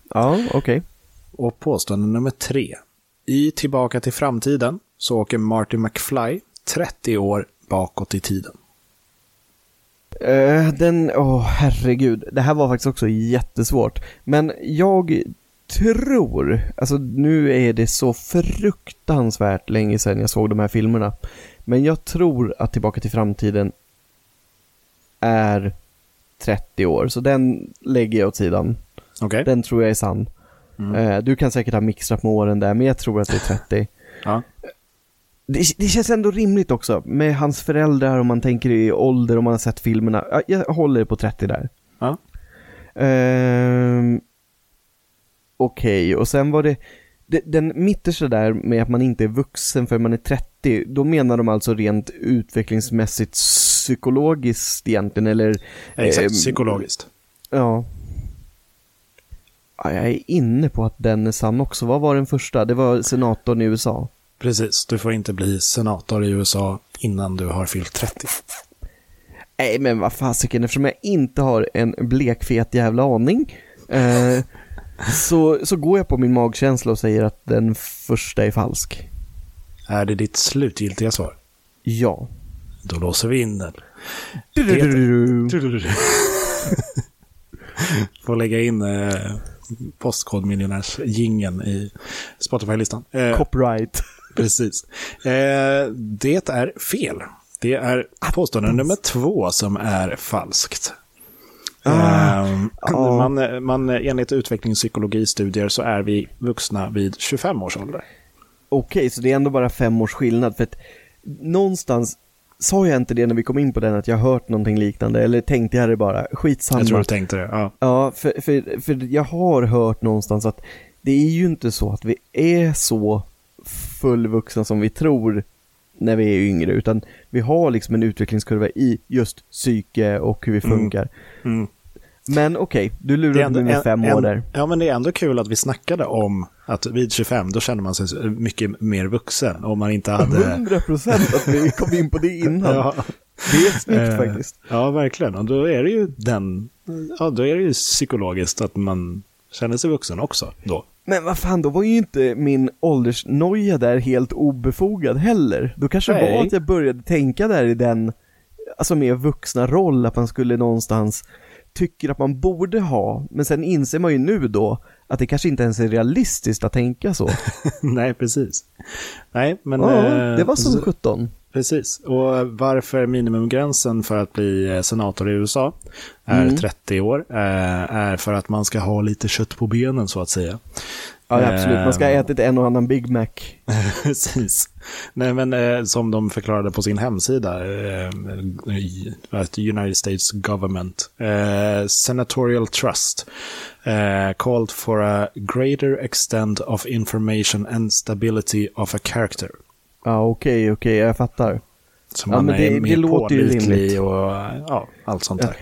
S1: Ja, okej.
S2: Och påstående nummer tre. I Tillbaka till framtiden så åker Marty McFly 30 år bakåt i tiden.
S1: Eh, den, åh herregud. Det här var faktiskt också jättesvårt. Men jag tror, alltså nu är det så fruktansvärt länge sedan jag såg de här filmerna. Men jag tror att Tillbaka till framtiden är 30 år. Så den lägger jag åt sidan.
S2: Okej?
S1: Den tror jag är sann.
S2: Mm.
S1: Eh, du kan säkert ha mixat med åren där, men jag tror att det är 30.
S2: Ja.
S1: Det, det känns ändå rimligt också, med hans föräldrar om man tänker i ålder, om man har sett filmerna. Ja, Jag håller på 30 där.
S2: Ja.
S1: Ehm, Okej, och sen var det, den mittersta där med att man inte är vuxen för man är 30, då menar de alltså rent utvecklingsmässigt psykologiskt egentligen, eller?
S2: Exakt,
S1: ehm,
S2: psykologiskt.
S1: Ja. ja. Jag är inne på att den är sann också. Vad var den första? Det var senatorn i USA.
S2: Precis, du får inte bli senator i USA innan du har fyllt 30.
S1: Nej men vad fasiken, eftersom jag inte har en blekfet jävla aning eh, så, så går jag på min magkänsla och säger att den första är falsk.
S2: Är det ditt slutgiltiga svar?
S1: Ja.
S2: Då låser vi in den.
S1: Du-du-du-du-du.
S2: Får lägga in eh, Postkodmiljonärs-gingen i Spotify-listan. Eh,
S1: Copyright.
S2: Precis. Eh, det är fel. Det är påstående nummer två som är falskt.
S1: Ah,
S2: Eh, man, man, enligt utvecklingspsykologistudier så är vi vuxna vid 25 års ålder.
S1: Okej, så det är ändå bara fem års skillnad för att någonstans Sa jag inte det när vi kom in på den att jag hört någonting liknande eller tänkte jag det bara? Skitsamma.
S2: Jag tror du tänkte det. Ja.
S1: Ja, för, för, för jag har hört någonstans att det är ju inte så att vi är så fullvuxna som vi tror när vi är yngre, utan vi har liksom en utvecklingskurva i just psyke och hur vi
S2: Mm.
S1: funkar.
S2: Mm.
S1: Men okej, du
S2: Det är
S1: lurade
S2: ändå
S1: mig med fem
S2: en-
S1: år där.
S2: Ja, men det är ändå kul att vi snackade om att vid 25, då känner man sig mycket mer vuxen. Om man inte hade...
S1: 100 procent att vi kom in på det innan.
S2: Ja,
S1: Det är snyggt
S2: Eh,
S1: faktiskt.
S2: ja, verkligen. Och då är det ju den... Ja, då är det ju psykologiskt att man känner sig vuxen också då.
S1: Men vad fan, då var ju inte min åldersnoja där helt obefogad heller. Då kanske det var att jag började tänka där i den, alltså mer vuxna roll, att man skulle någonstans tycker att man borde ha, men sen inser man ju nu då att det kanske inte ens är realistiskt att tänka så.
S2: Nej, precis. Nej, men...
S1: ja,
S2: eh,
S1: det var som
S2: så-
S1: 17.
S2: Precis. Och varför minimumgränsen för att bli eh, senator i USA är
S1: Mm.
S2: 30 år eh, är för att man ska ha lite kött på benen så att säga.
S1: Ja, absolut. Man ska ha
S2: Eh,
S1: ätit en och annan Big Mac.
S2: Precis. Nej, men eh, som de förklarade på sin hemsida, eh, United States Government, eh, Senatorial Trust, called for a greater extent of information and stability of a character.
S1: Ja, okej, okej, jag fattar.
S2: Så
S1: Ja,
S2: man
S1: men
S2: är
S1: det- låter ju rimligt.
S2: och ja, allt sånt där.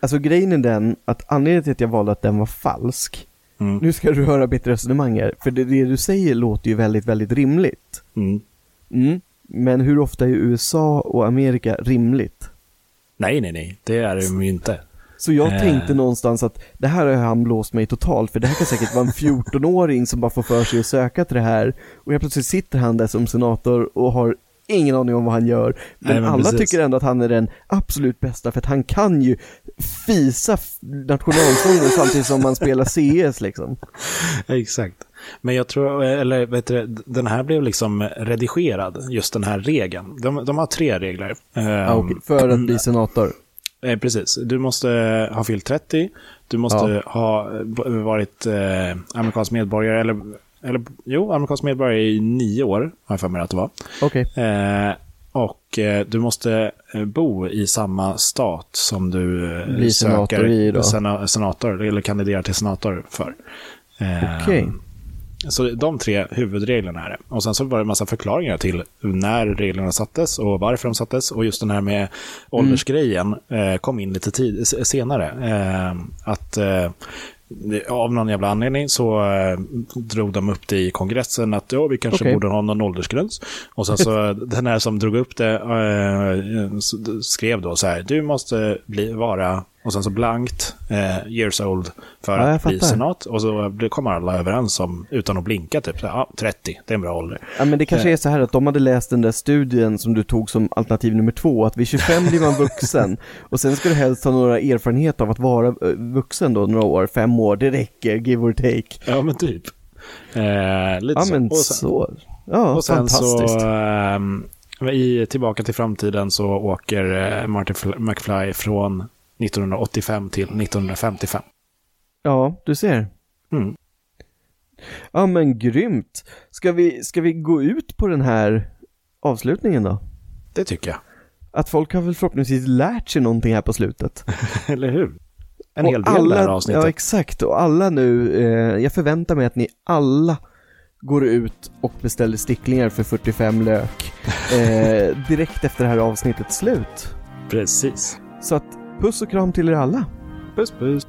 S1: Alltså grejen är den att anledningen till att jag valde att den var falsk,
S2: Mm.
S1: nu ska du höra mitt resonemang här, för det, det du säger låter ju väldigt, väldigt rimligt.
S2: Mm.
S1: Mm. Men hur ofta är USA och Amerika rimligt?
S2: Nej, nej, nej, det är det ju inte.
S1: Så jag
S2: Eh.
S1: tänkte någonstans att det här har han blåst mig totalt, för det här kan säkert vara en 14-åring som bara får för sig att söka till det här, och helt plötsligt sitter han där som senator och har ingen aning om vad han gör. Men,
S2: Nej, men
S1: alla
S2: precis.
S1: tycker ändå att han är den absolut bästa, för att han kan ju fisa nationalsången samtidigt som man spelar CS liksom.
S2: Exakt. Men jag tror, eller vet du, den här blev liksom redigerad, just den här regeln. De, de har tre regler.
S1: Ja, okej, för att bli senator.
S2: Eh, precis. Du måste ha fyllt 30, du måste ha b- varit eh, amerikansk medborgare, eller, eller jo, amerikansk medborgare i nio år, har jag för mig att det var.
S1: Okej,
S2: Eh, och eh, du måste eh, bo i samma stat som du eh,
S1: Blir senator
S2: söker
S1: i då.
S2: sena- senator, eller kandiderar till senator för. Eh,
S1: Okej.
S2: Så de tre huvudreglerna är det. Och sen så var det en massa förklaringar till när reglerna sattes och varför de sattes. Och just den här med åldersgrejen eh, kom in lite tid, senare. Eh, att eh, av någon jävla anledning så drog de upp det i kongressen att ja, vi kanske
S1: Okej.
S2: borde ha någon åldersgräns. Och sen så den här som drog upp det skrev då så här, du måste bli, vara, och sen så blankt, eh, years old för
S1: Ja,
S2: att
S1: fattar.
S2: senat. Och så kommer alla överens om, utan att blinka, typ ja, 30, det är en bra ålder.
S1: Ja men det kanske är så här att de hade läst den där studien som du tog som alternativ nummer två, att vid 25 blir man vuxen och sen ska du helst ha några erfarenhet av att vara eh, vuxen då, några år, fem år, det räcker, give or take.
S2: Ja, men typ. Eh, lite
S1: Ja
S2: så.
S1: men
S2: och sen,
S1: så, ja
S2: och sen
S1: fantastiskt.
S2: så, ehm, i Tillbaka till framtiden så åker eh, Martin Fl- McFly från 1985 till 1955.
S1: Ja, du ser.
S2: Mm.
S1: Ja men grymt. Ska vi, ska vi gå ut på den här avslutningen då?
S2: Det tycker jag.
S1: Att folk har väl förhoppningsvis lärt sig någonting här på slutet.
S2: Eller hur? En
S1: Och
S2: hel del
S1: alla,
S2: det här avsnittet.
S1: Ja, exakt. Och alla nu, eh, jag förväntar mig att ni alla går ut och beställer sticklingar för 45 lök eh, direkt efter det här avsnittets slut.
S2: Precis.
S1: Så att puss och kram till er alla.
S2: Puss puss.